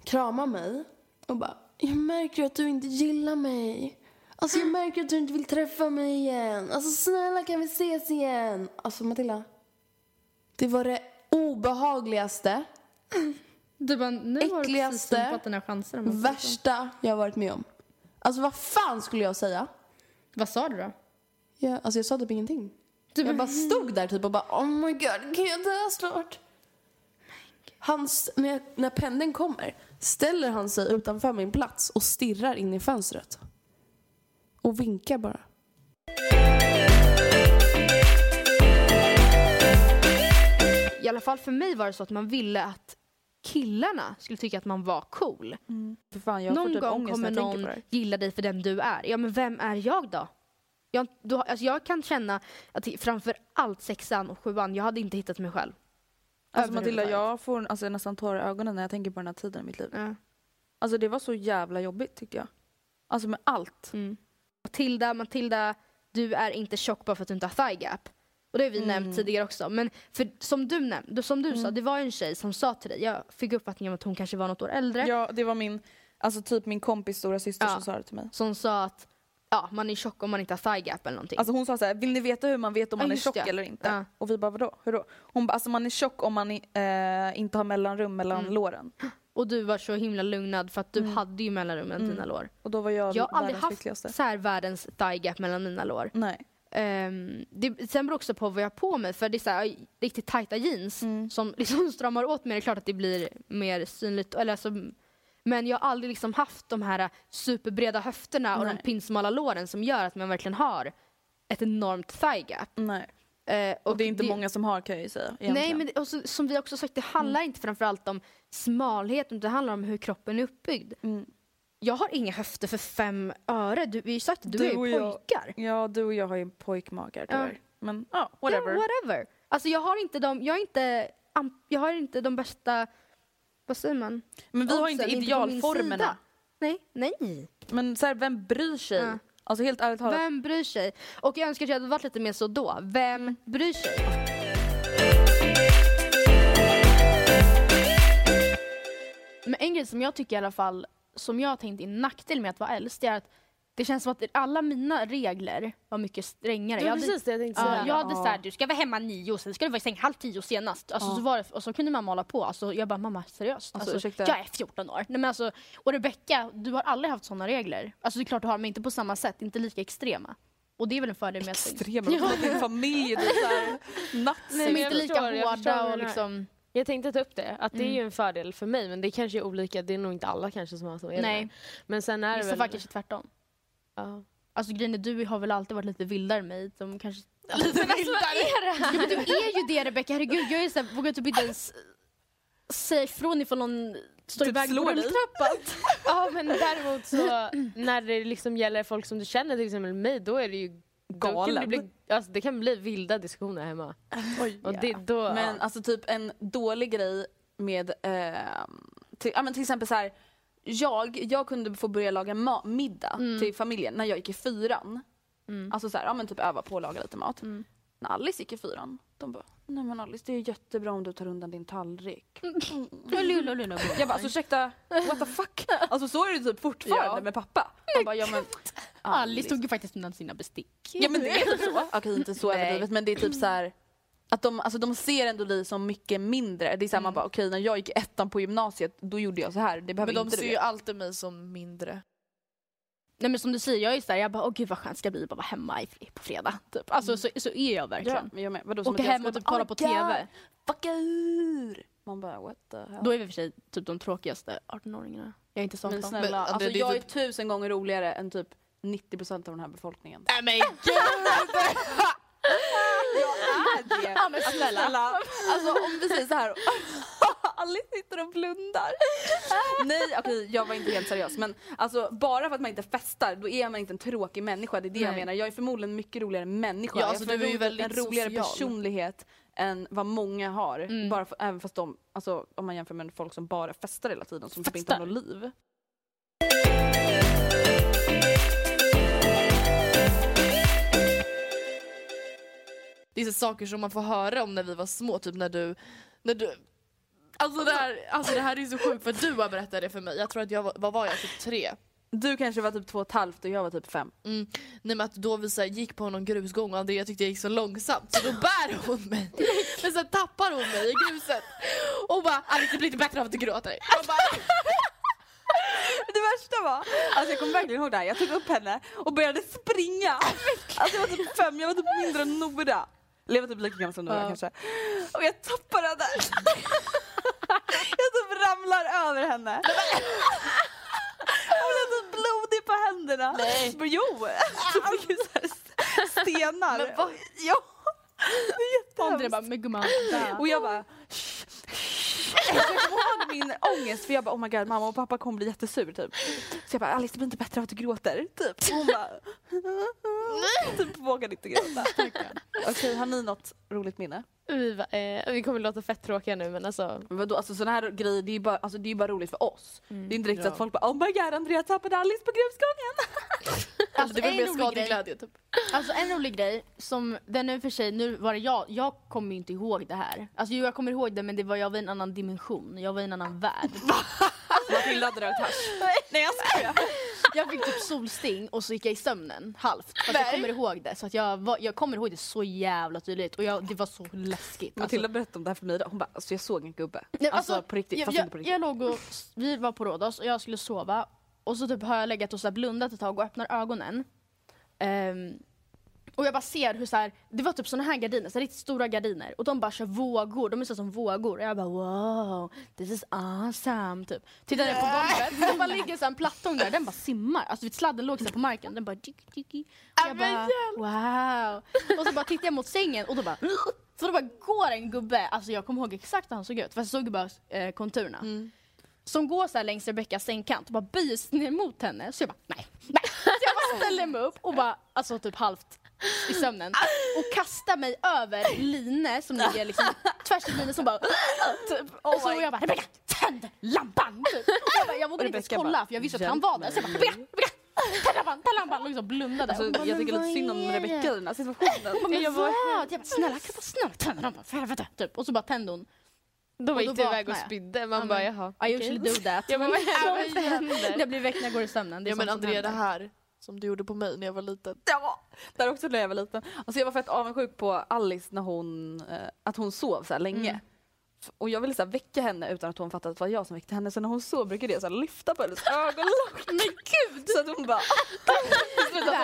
kramar mig och bara, jag märker att du inte gillar mig. Alltså jag märker att du inte vill träffa mig igen. Alltså snälla kan vi ses igen? Alltså Matilda, det var det obehagligaste, Du bara, nu har du precis sumpat den här chansen. man så. värsta jag har varit med om. Alltså vad fan skulle jag säga? Vad sa du då? Jag, alltså jag sa typ ingenting. jag bara stod där typ och bara oh my god, kan jag dö snart? Hans, när, jag, när pendeln kommer ställer han sig utanför min plats och stirrar in i fönstret. Och vinkar bara. I alla fall för mig var det så att man ville att killarna skulle tycka att man var cool. För fan, någon typ gång kommer någon gilla dig för den du är. Ja, men vem är jag då? Jag, då, alltså jag kan känna att framför allt sexan och sjuan, jag hade inte hittat mig själv. Alltså Matilda, jag får alltså, nästan tårar i ögonen när jag tänker på den här tiden i mitt liv. Ja. Alltså det var så jävla jobbigt tyckte jag. Alltså med allt. Mm. Matilda, Matilda, du är inte tjock bara för att du inte har thigh gap. Och det har vi Mm. nämnt tidigare också. Men för, som du nämnde, som du sa, det var en tjej som sa till dig, jag fick uppfattningen att hon kanske var något år äldre. Ja, det var min, alltså typ min kompis stora syster Ja. som sa det till mig. Som sa att ja, man är tjock om man inte har thigh gap eller någonting. Alltså hon sa så här, vill ni veta hur man vet om Ja, man är just tjock det. eller inte? Ja. Och vi bara, vadå? Hur då? Hon bara, alltså man är tjock om man eh, inte har mellanrum mellan Mm. låren. Och du var så himla lugnad för att du Mm. hade ju mellanrum mellan Mm. dina lår. Och då var jag, Jag har aldrig haft lyckligaste. så här världens thigh gap mellan mina lår. Nej. Um, det, sen beror också på vad jag har på mig. För det är så här, riktigt tajta jeans Mm. som liksom stramar åt mig. Det är klart att det blir mer synligt. Eller alltså, men jag har aldrig liksom haft de här superbreda höfterna och Nej. de pinsmala låren som gör att man verkligen har ett enormt thigh gap. Nej. Eh, Och det är inte många som har kan jag ju säga. egentligen. Nej, men det, och så, som vi också sagt, det handlar inte framförallt om smalheten, utan det handlar om hur kroppen är uppbyggd. Mm. Jag har inga höfter för fem öre. Du, vi har sagt att du, är och ju jag- pojkar. Ja, du och jag har ju pojkmagar tyvärr. Ja. Men ja, whatever. Ja, whatever. Alltså jag har inte de, jag är inte, jag har inte de bästa, vad säger man? Men vi har Oddsen, inte idealformerna. Nej, nej. Men så här, vem bryr sig? Ja. Alltså helt ärligt talat. Vem bryr sig? Och jag önskar att jag hade varit lite mer så då. Vem bryr sig? Men en grej som jag tycker i alla fall, som jag har tänkt är nackdel med att vara äldst, det är att det känns som att alla mina regler var mycket strängare. Det var Jag hade- precis det jag tänkte Ja, säga. jag hade Ja. såhär, du ska vara hemma nio, sen ska du vara i säng halv tio senast. Alltså, Ja. så var det, och så kunde man mala på. Alltså, jag bara, mamma seriöst? Alltså, Alltså, jag är 14 år. Nej, men alltså, och Rebecca, du har aldrig haft sådana regler. Alltså det är klart du har, men inte på samma sätt, inte lika extrema. Och det är väl en fördel med att... Extrema, ja. din familj, det är såhär nazi. Nej, men inte lika förstår, hårda och liksom... Jag tänkte ta upp det, att det är Mm. ju en fördel för mig men det kanske är olika, det är nog inte alla kanske som har så. är det Nej. Men sen är det Vissa väl... fall kanske tvärtom. Ja. Alltså grejen är, du har väl alltid varit lite vildare än mig. De kanske... Lite men alltså, vad är det här? Ja, men du är ju det Rebecca, herregud. Jag är såhär, vågar typ inte ens säga ifrån ifall någon står Typ iväg på slår dig. rulltrappan. ja men däremot så när det liksom gäller folk som du känner till exempel mig då är det ju Då kan det, Galen. bli, alltså, det kan bli vilda diskussioner hemma. Och det, då, Men alltså typ en dålig grej med, eh, till, ja, men till exempel så här. Jag, jag kunde få börja laga ma- middag Mm. till familjen när jag gick i fyran. Alltså så här, ja men typ öva på att laga lite mat. Mm. När Alice gick i fyran, de bara Nej men Alice det är jättebra om du tar undan din tallrik. Jag bara alltså ursäkta, what the fuck? Alltså så är det typ fortfarande Ja. med pappa. Han bara ja men Alice tog ju faktiskt undan sina bestick. Ja men det är typ så. Okej inte så överdrivet men det är typ så här. Att de, alltså de ser ändå dig som mycket mindre. Det är såhär man bara okej när jag gick ettan på gymnasiet då gjorde jag så här. Det behöver Men de inte ser du ju alltid mig som mindre. Nej men som du säger, jag är såhär, jag bara åh gud vad skönt ska bli bara vara hemma i, på fredag. Typ. Alltså så, så är jag verkligen. Ja, men jag med. Vadå, som Åka hem och typ bara, kolla "Oh på TV. Fucka ur! Man bara what the hell. Då är vi för sig typ de tråkigaste 18-åringarna. Jag är inte stolt men snälla, alltså, det jag är typ- tusen gånger roligare än typ 90% av den här befolkningen. Nej men gud! Jag är det! Ja, men snälla. Alltså om vi säger så här. Alice sitter och blundar. Nej okej jag var inte helt seriös men alltså bara för att man inte festar då är man inte en tråkig människa. Det är det jag Nej. menar. Jag är förmodligen en mycket roligare människa. Ja, jag alltså, du är väldigt en roligare social. personlighet än vad många har. Mm. Bara för, även fast de, alltså, om man jämför med folk som bara festar hela tiden som typ inte har något liv. Det är så saker som man får höra om när vi var små, typ när du... När du alltså, det här, alltså det här är så sjukt för du har berättat det för mig. Jag tror att jag var, vad var jag, typ tre? Du kanske var typ två och ett halvt och jag var typ fem. Mm. Nej men att då vi så här, gick på någon grusgång och Andrea tyckte jag gick så långsamt så då bär hon mig. Men sen tappar hon mig i gruset. Och bara Alice det blir inte bättre av att du gråter. Jag bara, Det värsta var, alltså jag kommer verkligen ihåg det här, jag tog upp henne och började springa. Alltså jag var typ fem, jag var typ mindre än Nora. Eller jag var typ lika gammal som Nora Ja. kanske. Och jag tappar henne. Ramlar över henne. Hon är typ blodig på händerna. Nej. Men jo! Så fick ju så här stenar. Men vad- Ja. Det är jättehemskt. Andrea bara, men gumman. Och jag bara... Jag ihåg min ångest för jag bara oh my god mamma och pappa kommer bli jättesur typ. Så jag bara Alice det blir inte bättre av att du gråter typ. Och hon bara typ vågade inte gråta. Okej har ni något roligt minne? Vi, eh, vi kommer låta fett tråkiga nu men alltså. Men vadå alltså sådana här grejer det är ju bara, alltså, det är ju bara roligt för oss. Det är inte riktigt Ja. att folk bara oh my god Andrea tappade Alice på grusgången. Alltså, det var en mer skadeglädje typ. Alltså en rolig grej, som den är för sig, nu var det jag, jag kommer inte ihåg det här. Alltså jo, jag kommer ihåg det men det var jag var i en annan dimension, jag var i en annan värld. Matilda hade rökt hasch. Nej jag skojar. Jag fick typ solsting och så gick jag i sömnen halvt. Fast jag kommer ihåg det, så att jag, var, jag kommer ihåg det så jävla tydligt och jag, det var så läskigt. Matilda berättade om det här för mig idag. Hon bara alltså jag såg en gubbe. Nej, alltså, på riktigt, jag, fast jag, inte på riktigt. jag låg och, vi var på Rhodos och jag skulle sova och så typ har jag legat och så blundat ett tag och öppnar ögonen. Ehm, och jag bara ser hur så här, det var typ såna här gardiner, så här riktigt stora gardiner och de bara kör vågor, de är så som vågor och jag bara wow, this is awesome typ. Tittar ner på golvet, det bara ligger så en plattång där, den bara simmar, alltså sladden låg så på marken, den bara. Och jag bara wow. Och så bara tittar jag mot sängen och då bara så då bara går en gubbe, alltså jag kommer ihåg exakt hur han såg ut för jag såg bara eh, konturerna. Som går så här längs Rebeckas sängkant och bara böjer ner mot henne. Så jag bara nej, nej. Så jag bara ställer mig upp och bara, alltså typ halvt i sömnen. Och kastar mig över Line som ligger liksom tvärs över Line som bara typ. Och så jag bara Rebecka tänd lampan! Typ. Jag, bara, jag vågade inte ens Rebecca kolla för jag visste att han var där. Så jag bara Rebecka, Rebecka tänd lampan! Och liksom blundade. Alltså, bara, jag "Men tycker lite synd om Rebecca det?" i den här situationen. Men Jag bara, vad? Jag bara snälla kan du bara snälla tänd lampan för helvete. Typ. Och så bara tände hon. Då gick du iväg och spydde. Man bara jaha. I usually do that. Ja, men vad händer? Jag blir väckt när jag går i sömnen. Det är Ja men Andrea det här som du gjorde på mig när jag var liten. Ja, där också när jag var liten. Alltså jag var fett avundsjuk på Alice när hon, eh, att hon sov så här länge. Mm. Och jag ville så väcka henne utan att hon fattade att det var jag som väckte henne. Så när hon sov brukade jag så lyfta på hennes ögonlock. Men gud! Så att hon bara...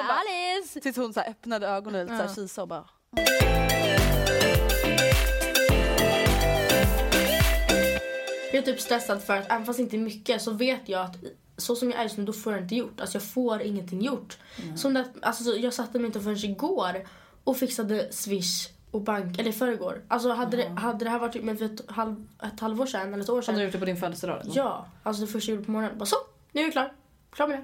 Alice! tills hon så öppnade ögonen och lite så kisade och bara... Jag är typ stressad för att även fast inte mycket så vet jag att så som jag är just nu då får jag inte gjort. Alltså jag får ingenting gjort. Som det, alltså, så jag satte mig inte förrän igår och fixade swish och bank, eller förrgår. Alltså hade, det, hade det här varit med för ett, halv, ett halvår sedan eller ett år sedan. Hade du gjort det på din födelsedag? eller? Ja, alltså det första jag gjorde på morgonen. Bara så, nu är jag klar. Klar med det.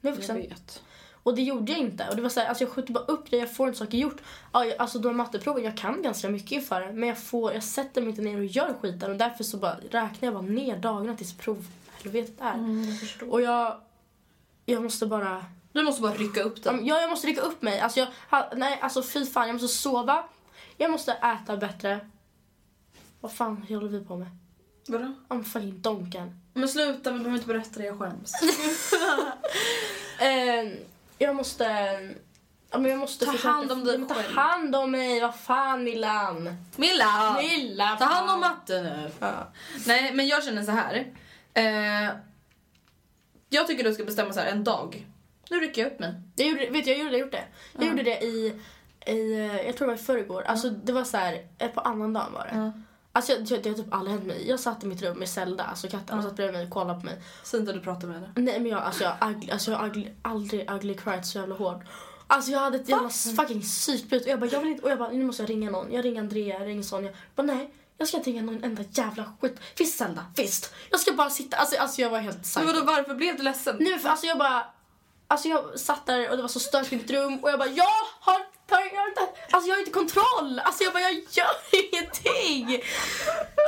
Nu är jag Jag vuxen. vet. Och det gjorde jag inte. Och det var så här, alltså jag skjuter bara upp det, jag får inte saker gjort. Jag- alltså de matteproven, jag kan ganska mycket inför det. Men jag, får, jag sätter mig inte ner och gör skiten. Och därför så bara räknar jag bara ner dagarna tills provhelvetet är. och jag, jag måste bara... Du måste bara rycka upp Ja, Ja, jag måste rycka upp mig. Alltså, jag, nej, alltså fy fan, jag måste sova. Jag måste äta bättre. Vad fan håller vi på med? Vadå? I'm fucking donken. Men sluta, vi behöver inte berätta det, jag skäms. Eh, jag måste... Ja, men jag måste Ta försöka- hand om dig Ja, men Ta själv. hand om mig, vad fan Millan. Milla! Milla, Ta hand om matte nu. Nej, men jag känner så här. Eh, jag tycker du ska bestämma så här en dag. Nu rycker jag upp mig. Jag gjorde, vet jag gjorde, jag gjorde det. Jag gjorde det i, i, eh, jag tror det var i förrgår. Alltså det var så här, eh, på annan dagen var det. Alltså jag, det, det har typ aldrig hänt mig. Jag satt i mitt rum med Zelda, alltså katten, och satt bredvid mig och kollade på mig. Så inte du pratar med henne? Nej men jag, alltså jag, ugly, alltså jag har aldrig ugly cried så jävla hård. Alltså jag hade ett jävla fucking psykbryt och jag bara, jag vill inte, och jag bara, nu måste jag ringa någon. Jag ringer Andrea, jag ringer Sonja. Jag bara, nej, jag ska inte ringa någon enda jävla skit. Visst Zelda, visst. Jag ska bara sitta, alltså, alltså jag var helt psycho. Men vadå, varför blev du ledsen? Nej för alltså jag bara, alltså jag satt där och det var så stökigt i mitt rum och jag bara, jag har. Jag har inte, alltså jag har inte kontroll. Alltså jag bara, jag gör ingenting.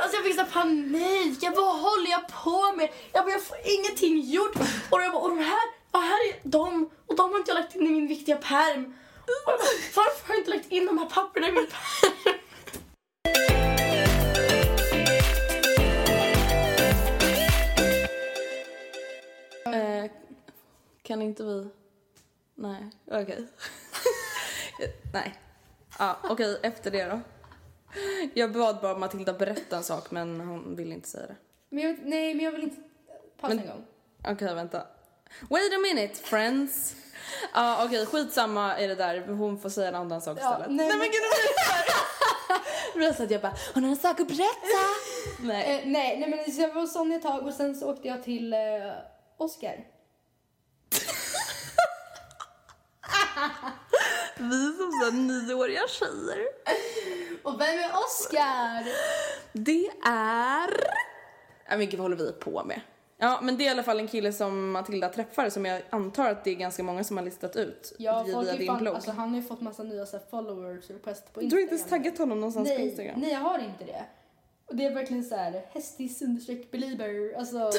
Alltså jag fick så panik. Jag bara, vad håller jag på med? Jag bara, jag får ingenting gjort. Och jag bara, och de här, och här är de. Och de har inte jag lagt in i min viktiga perm. Och jag bara, varför har jag inte lagt in de här papperna i min perm? Eh, kan inte vi... Nej, okej. Nej. Ja, okej, efter det då. Jag bad bara Matilda berätta en sak men hon ville inte säga det. Men jag, nej, men jag vill inte... Pausa en gång. Okej, vänta. Wait a minute, friends. Ja, okej, skitsamma är det där. Hon får säga en annan sak Ja, istället. nej, men- men gud, det blir så att jag bara, hon har en sak att berätta. Nej. Eh, nej, nej, men jag var Sonja ett tag och sen så åkte jag till eh, Oscar. Vi som så nioåriga tjejer. Och vem är Oscar? Det är... Ja, men gud, vad håller vi på med? Ja, men det är i alla fall en kille som Matilda träffar som jag antar att det är ganska många som har listat ut Ja, via folk är din fan, blogg. alltså, han har ju fått massa nya så här, followers request på du Instagram. har inte ens taggat honom någonstans nej, på Instagram? Nej, jag har inte det. Och det är verkligen så här hästis understreck belieber, alltså.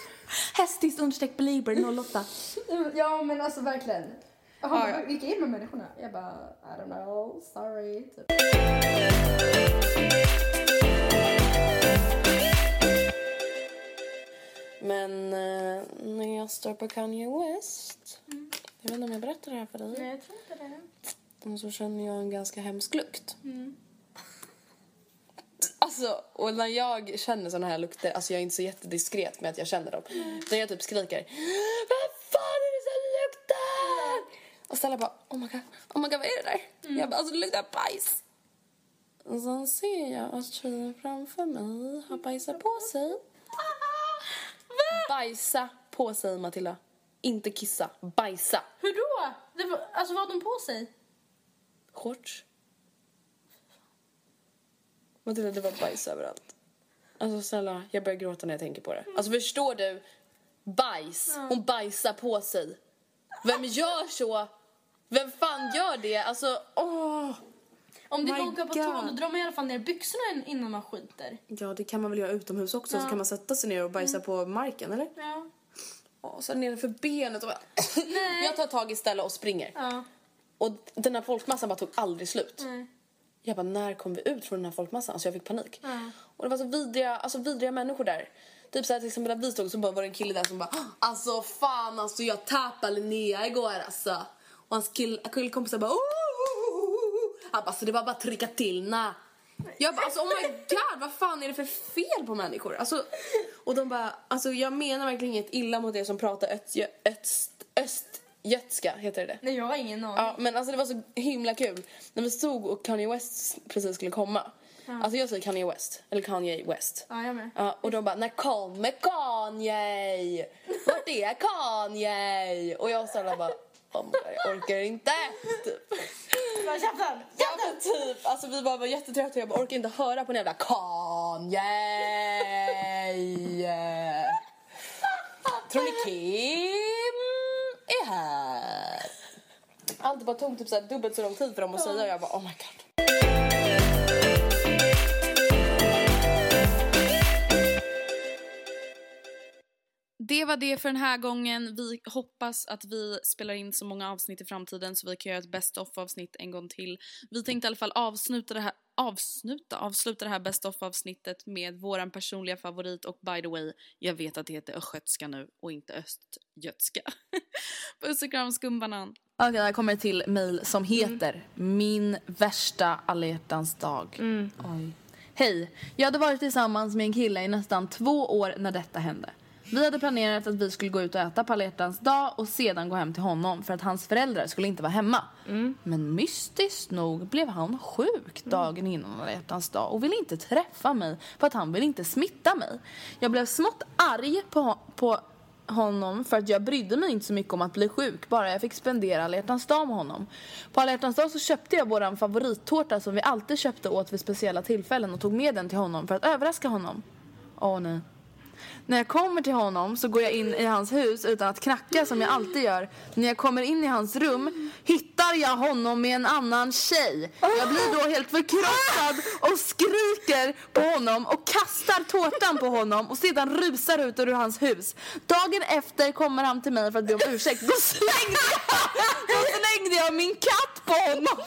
hästis understreck belieber 08. ja, men alltså verkligen. Och Han Ja, bara, vilka är de här människorna? Jag bara, I don't know, sorry. Typ. Men eh, när jag står på Kanye West, jag vet inte om jag berättar det här för dig. Nej, jag tror inte det. Och så känner jag en ganska hemsk lukt. Mm. Alltså, och när jag känner såna här lukter, alltså jag är inte så jättediskret med att jag känner dem. När jag typ skriker Vad fan är det som luktar? Och Stella bara oh my god, oh my god vad är det där? Jag bara alltså det luktar bajs. Och sen ser jag att tjejen framför mig har bajsat på sig. Bajsa på sig Matilda. Inte kissa, bajsa. Hur då? Det var, alltså vad har de på sig? Shorts. Matilda, det var bajs överallt. Alltså snälla, jag börjar gråta när jag tänker på det. Alltså förstår du? Bajs. Hon bajsar på sig. Vem gör så? Vem fan gör det? Alltså, åh. Om det My vågar på God. toan, då drar man i alla fall ner byxorna innan man skiter. Ja, det kan man väl göra utomhus också. Ja. Så kan man sätta sig ner och bajsa på marken, eller? Ja. Åh, så nedanför benet och bara... Jag tar tag i Stella och springer. Ja. Och den här folkmassan bara tog aldrig slut. Nej. Jag bara, när kom vi ut från den här folkmassan? Alltså jag fick panik. Ja. Och det var så vidriga, alltså vidriga människor där. Typ såhär till exempel när vi stod så bara var det en kille där som bara Alltså fan alltså jag tappade Linnea igår alltså. Och hans kill, killkompisar bara "Ooh." Han bara så det var bara att trycka till na. Jag bara alltså oh my god vad fan är det för fel på människor? Alltså, och de bara alltså jag menar verkligen inget illa mot er som pratar öst, öst, östgötska heter det? Nej, jag har ingen aning. Ja, men alltså det var så himla kul. När vi stod och Kanye West precis skulle komma. Ja. Alltså jag säger Kanye West, eller Kanye West. Ja, jag med. Ja, och de bara, när kommer Kanye? Vart är Kanye? Och jag sa bara, my God, jag orkar inte. Typ. Bara käften! Ja men typ, alltså vi bara var jättetrötta och jag bara orkar inte höra på den jävla Kanye. Tror ni Kim är här? Allt bara tog typ så dubbelt så lång tid för dem att säga och jag bara oh my god. Det var det för den här gången. Vi hoppas att vi spelar in så många avsnitt i framtiden så vi kan göra ett best of avsnitt en gång till. Vi tänkte i alla fall avsluta det här avsluta, avsluta det här best of avsnittet med våran personliga favorit och by the way, jag vet att det heter östgötska nu och inte östgötska. Puss och kram skumbanan. Okej, det här kommer till mejl som heter Min värsta alla dag. Oj. Hej, jag hade varit tillsammans med en kille i nästan två år när detta hände. Vi hade planerat att vi skulle gå ut och äta på alla hjärtans dag och sedan gå hem till honom för att hans föräldrar skulle inte vara hemma. Men mystiskt nog blev han sjuk dagen innan alla hjärtans dag och ville inte träffa mig för att han ville inte smitta mig. Jag blev smått arg på, på honom för att jag brydde mig inte så mycket om att bli sjuk bara jag fick spendera alla hjärtans dag med honom. På alla hjärtans dag så köpte jag våran favorittårta som vi alltid köpte åt vid speciella tillfällen och tog med den till honom för att överraska honom. Åh nej. När jag kommer till honom så går jag in i hans hus utan att knacka som jag alltid gör. När jag kommer in i hans rum hittar jag honom med en annan tjej. Jag blir då helt förkrossad och skriker på honom och kastar tårtan på honom och sedan rusar ut ur hans hus. Dagen efter kommer han till mig för att be om ursäkt. Då slängde jag, då slängde jag min katt på honom.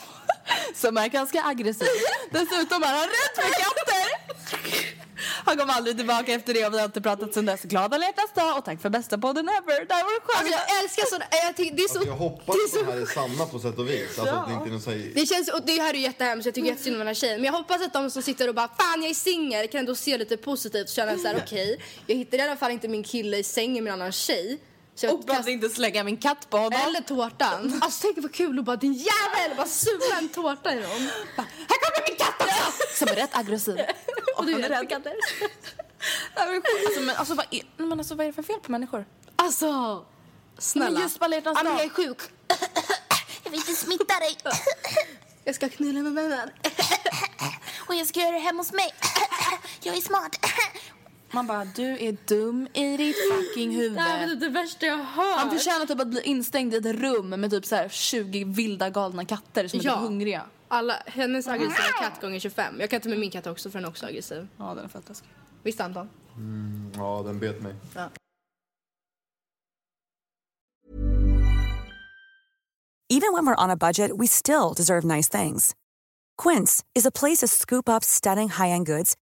Som är ganska aggressiv. Dessutom är han rädd för katter. Han kom aldrig tillbaka efter det och vi har inte pratat sen dess. Glad alla hjärtans dag och tack för bästa podden ever. Det här var det Alltså skönt. jag älskar sådana, jag tycker, det är så... Alltså, jag hoppas det är att så det här är sanna på sätt och vis. Alltså att det inte är någon så. Det känns, och det här är ju jättehemskt, jag tycker jättesynd om den här tjejen. Men jag hoppas att de som sitter och bara fan jag är singel kan ändå se lite positivt och känna så här okej, jag hittar i alla fall inte min kille i sängen med en annan tjej. Så jag Och behövde inte slänga min katt på honom. Eller tårtan. Alltså tänk vad kul att bara din jävel bara suga en tårta i någon. Bara, här kommer min katt också! Som är rätt aggressiv. Och du är är rädd för katter. Alltså, men, alltså, vad är, men alltså, vad är det för fel på människor? Alltså, snälla. Men just på alla hjärtans dag. jag är sjuk. Jag vill inte smitta dig. Jag ska knulla med vännen. Och jag ska göra det hemma hos mig. Jag är smart. Man bara, du är dum i ditt fucking huvud. Det här var typ det värsta jag har hört. Han förtjänar typ att bli instängd i ett rum med typ så här 20 vilda galna katter som är Ja. typ hungriga. Alla, hennes aggressiva katt gånger 25. Jag kan ta med min katt också för den är också aggressiv. Ja, den är fett läskig. Visst Anton? Mm, ja, den bet mig. Ja. Even when we're on a budget, we still deserve nice things. Quince is a place to scoop up stunning high-end goods